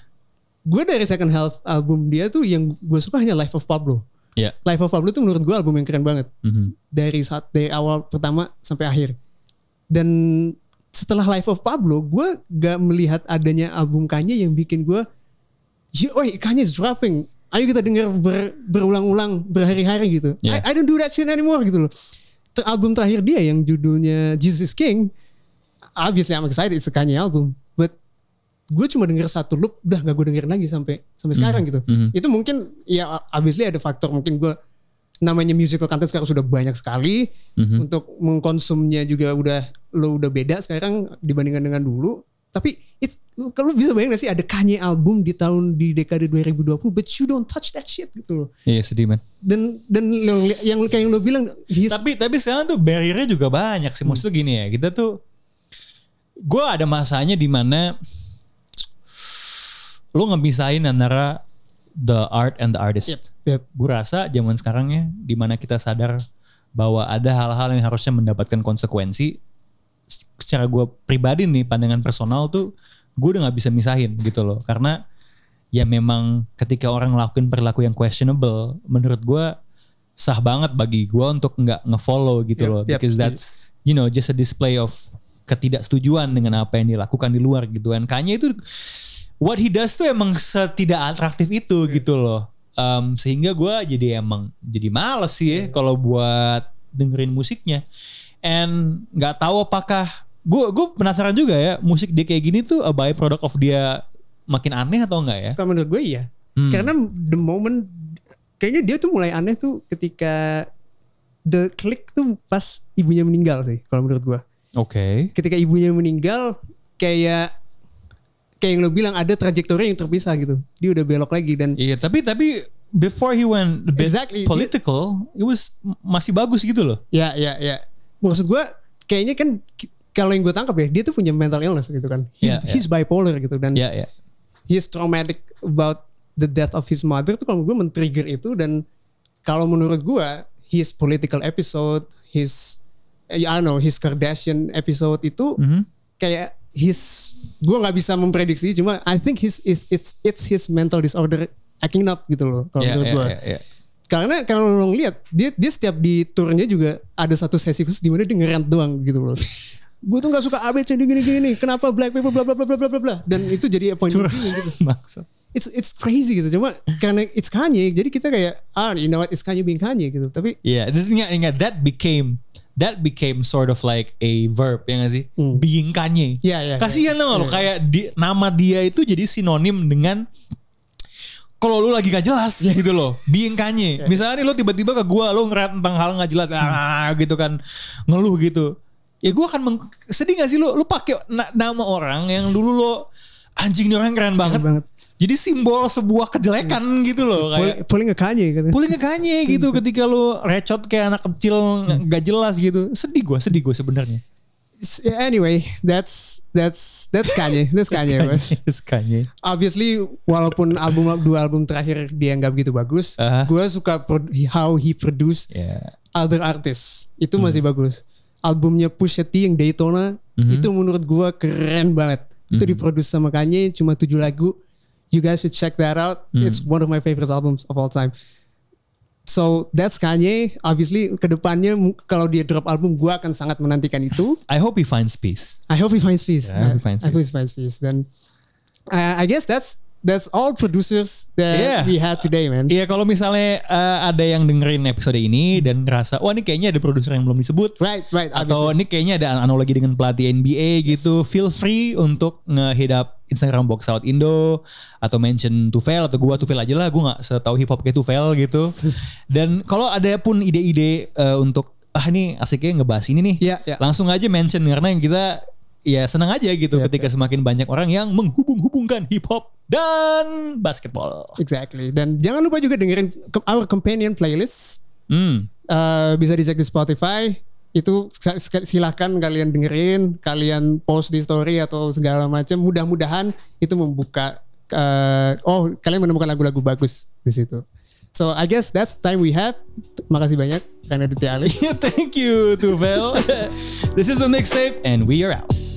B: Gue dari second half album dia tuh yang gue suka hanya Life of Pablo.
C: Iya.
B: Life of Pablo tuh menurut gue album yang keren banget
C: Mhm.
B: dari saat dari awal pertama sampai akhir. Dan setelah Life of Pablo, gue gak melihat adanya album Kanye yang bikin gue, "Yo, oi, Kanye is dropping. Ayo kita denger ber- berulang-ulang berhari-hari gitu.
C: Yeah.
B: I, I don't do that shit anymore gitu loh. Ter- album terakhir dia yang judulnya Jesus King, obviously I'm excited it's a Kanye album, but gue cuma denger satu loop, udah gak gue dengerin lagi sampai sampai sekarang gitu. Itu mungkin ya obviously ada faktor mungkin gue namanya musical content sekarang sudah banyak sekali untuk mengkonsumnya juga udah lo udah beda sekarang dibandingkan dengan dulu tapi it's kalau bisa bayangin gak sih ada Kanye album di tahun di dekade 2020 but you don't touch that shit gitu loh
C: Iya sedih man.
B: dan dan lo- yang kayak yang lo bilang
C: Tapi tapi sekarang tuh barriernya juga banyak sih. Maksudnya gini ya, kita tuh gue ada masanya di mana lo ngebisain antara the art and the artist.
B: Yep, yep.
C: Gue rasa zaman sekarang ya, di mana kita sadar bahwa ada hal-hal yang harusnya mendapatkan konsekuensi. Secara gue pribadi nih, pandangan personal tuh, gue udah nggak bisa misahin gitu loh. Karena ya memang ketika orang ngelakuin perilaku yang questionable, menurut gue sah banget bagi gue untuk nggak ngefollow gitu
B: Yep,
C: loh.
B: yep,
C: Because that's you know just a display of ketidaksetujuan dengan apa yang dilakukan di luar gitu. Dan Kanye itu what he does tuh emang setidak atraktif itu gitu loh. Um, sehingga gue jadi emang jadi males sih ya kalau buat dengerin musiknya. And nggak tahu apakah gue gue penasaran juga ya musik dia kayak gini tuh a byproduct of dia makin aneh atau enggak ya?
B: kalau menurut gue iya
C: Hmm.
B: karena the moment kayaknya dia tuh mulai aneh tuh ketika the click tuh pas ibunya meninggal sih kalau menurut gue
C: Oke.
B: ketika ibunya meninggal kayak kayak yang lo bilang ada trajektori yang terpisah gitu dia udah belok lagi dan
C: Iya tapi tapi before he went bit
B: Exactly.
C: political, it was masih bagus gitu loh.
B: ya ya ya maksud gue kayaknya kan kalau yang gue tangkap ya dia tuh punya mental illness gitu kan. He's,
C: Yeah, yeah.
B: he's bipolar gitu dan
C: Ya ya.
B: he's traumatic about the death of his mother tuh kalau gue men-trigger itu dan kalau menurut gue his political episode, his I don't know, his Kardashian episode itu
C: Mhm.
B: kayak his gue nggak bisa memprediksi cuma I think his is it's it's his mental disorder acting up gitu loh kalau
C: Ya
B: menurut gue.
C: ya, ya.
B: Karena kalau lo ngeliat dia dia setiap di turnya juga ada satu sesi khusus di mana dia ngerant doang gitu loh. gue tuh nggak suka ABC gini gini gini. Kenapa black people bla bla bla bla bla bla bla. Dan itu jadi appointment dia gitu.
C: Maksud.
B: It's it's crazy gitu. Cuma karena it's Kanye jadi kita kayak ah you know what it's Kanye being Kanye gitu. Tapi
C: Iya, yeah, ingat ingat that became that became sort of like a verb ya gak sih? Being Kanye.
B: Iya, iya,
C: Kasihan
B: iya.
C: dong lo kayak di, nama dia itu jadi sinonim dengan kalau lu lagi gak jelas gitu loh, being Kanye. Misalnya nih lo tiba-tiba ke gua lo ngeret tentang hal gak jelas ah, gitu kan ngeluh gitu. Ya gua akan meng- sedih gak sih lo lu pakai na- nama orang yang dulu lo anjing nih orang keren banget.
B: banget.
C: Jadi simbol sebuah kejelekan gitu loh kayak
B: paling nge Kanye kan.
C: Pulih ke Kanye gitu ketika lu recot kayak anak kecil gak jelas gitu. Sedih gue, sedih gue sebenarnya.
B: Anyway, that's that's that's Kanye. That's Kanye.
C: Yes, Kanye.
B: Obviously walaupun album dua album terakhir dia nggak begitu bagus,
C: Aha.
B: gue suka pro- how he produce
C: Ya.
B: other artists itu masih bagus. Albumnya Pusha T yang Daytona itu menurut gua keren banget. Itu diproduksi sama Kanye cuma tujuh lagu. You guys should check that out. It's one of my favorite albums of all time. So that's Kanye. Obviously ke depannya kalau dia drop album gua akan sangat menantikan itu.
C: I hope he finds peace.
B: I hope he finds peace.
C: Yeah, I hope he finds
B: I hope he finds peace. Then uh, I guess that's that's all producers that
C: Yeah.
B: we had today, man.
C: Iya kalau misalnya eh, ada yang dengerin episode ini dan ngerasa wah ini kayaknya ada produser yang belum disebut
B: Right, right.
C: atau
B: obviously.
C: ini kayaknya ada analogi dengan pelatih NBA gitu, feel free untuk nge-hit up Instagram Box Out Indo atau mention Tufel atau gua Tufel aja lah, gua nggak setahu hip hop kayak Tufel gitu. Dan kalau ada pun ide-ide eh, untuk ah ini asiknya ngebahas ini nih,
B: Iya, iya.
C: langsung aja mention karena kita ya senang aja gitu ketika semakin banyak orang yang menghubung-hubungkan hip hop dan basketball.
B: Exactly. Dan jangan lupa juga dengerin our companion playlist.
C: Hmm.
B: Eh, bisa dicek di Spotify. Itu silahkan kalian dengerin, kalian post di story atau segala macam. Mudah-mudahan itu membuka. eh, oh, kalian menemukan lagu-lagu bagus di situ. So I guess that's the time we have. Makasih banyak karena Ali.
C: Thank you, Tufel. this is the mixtape, and we are out.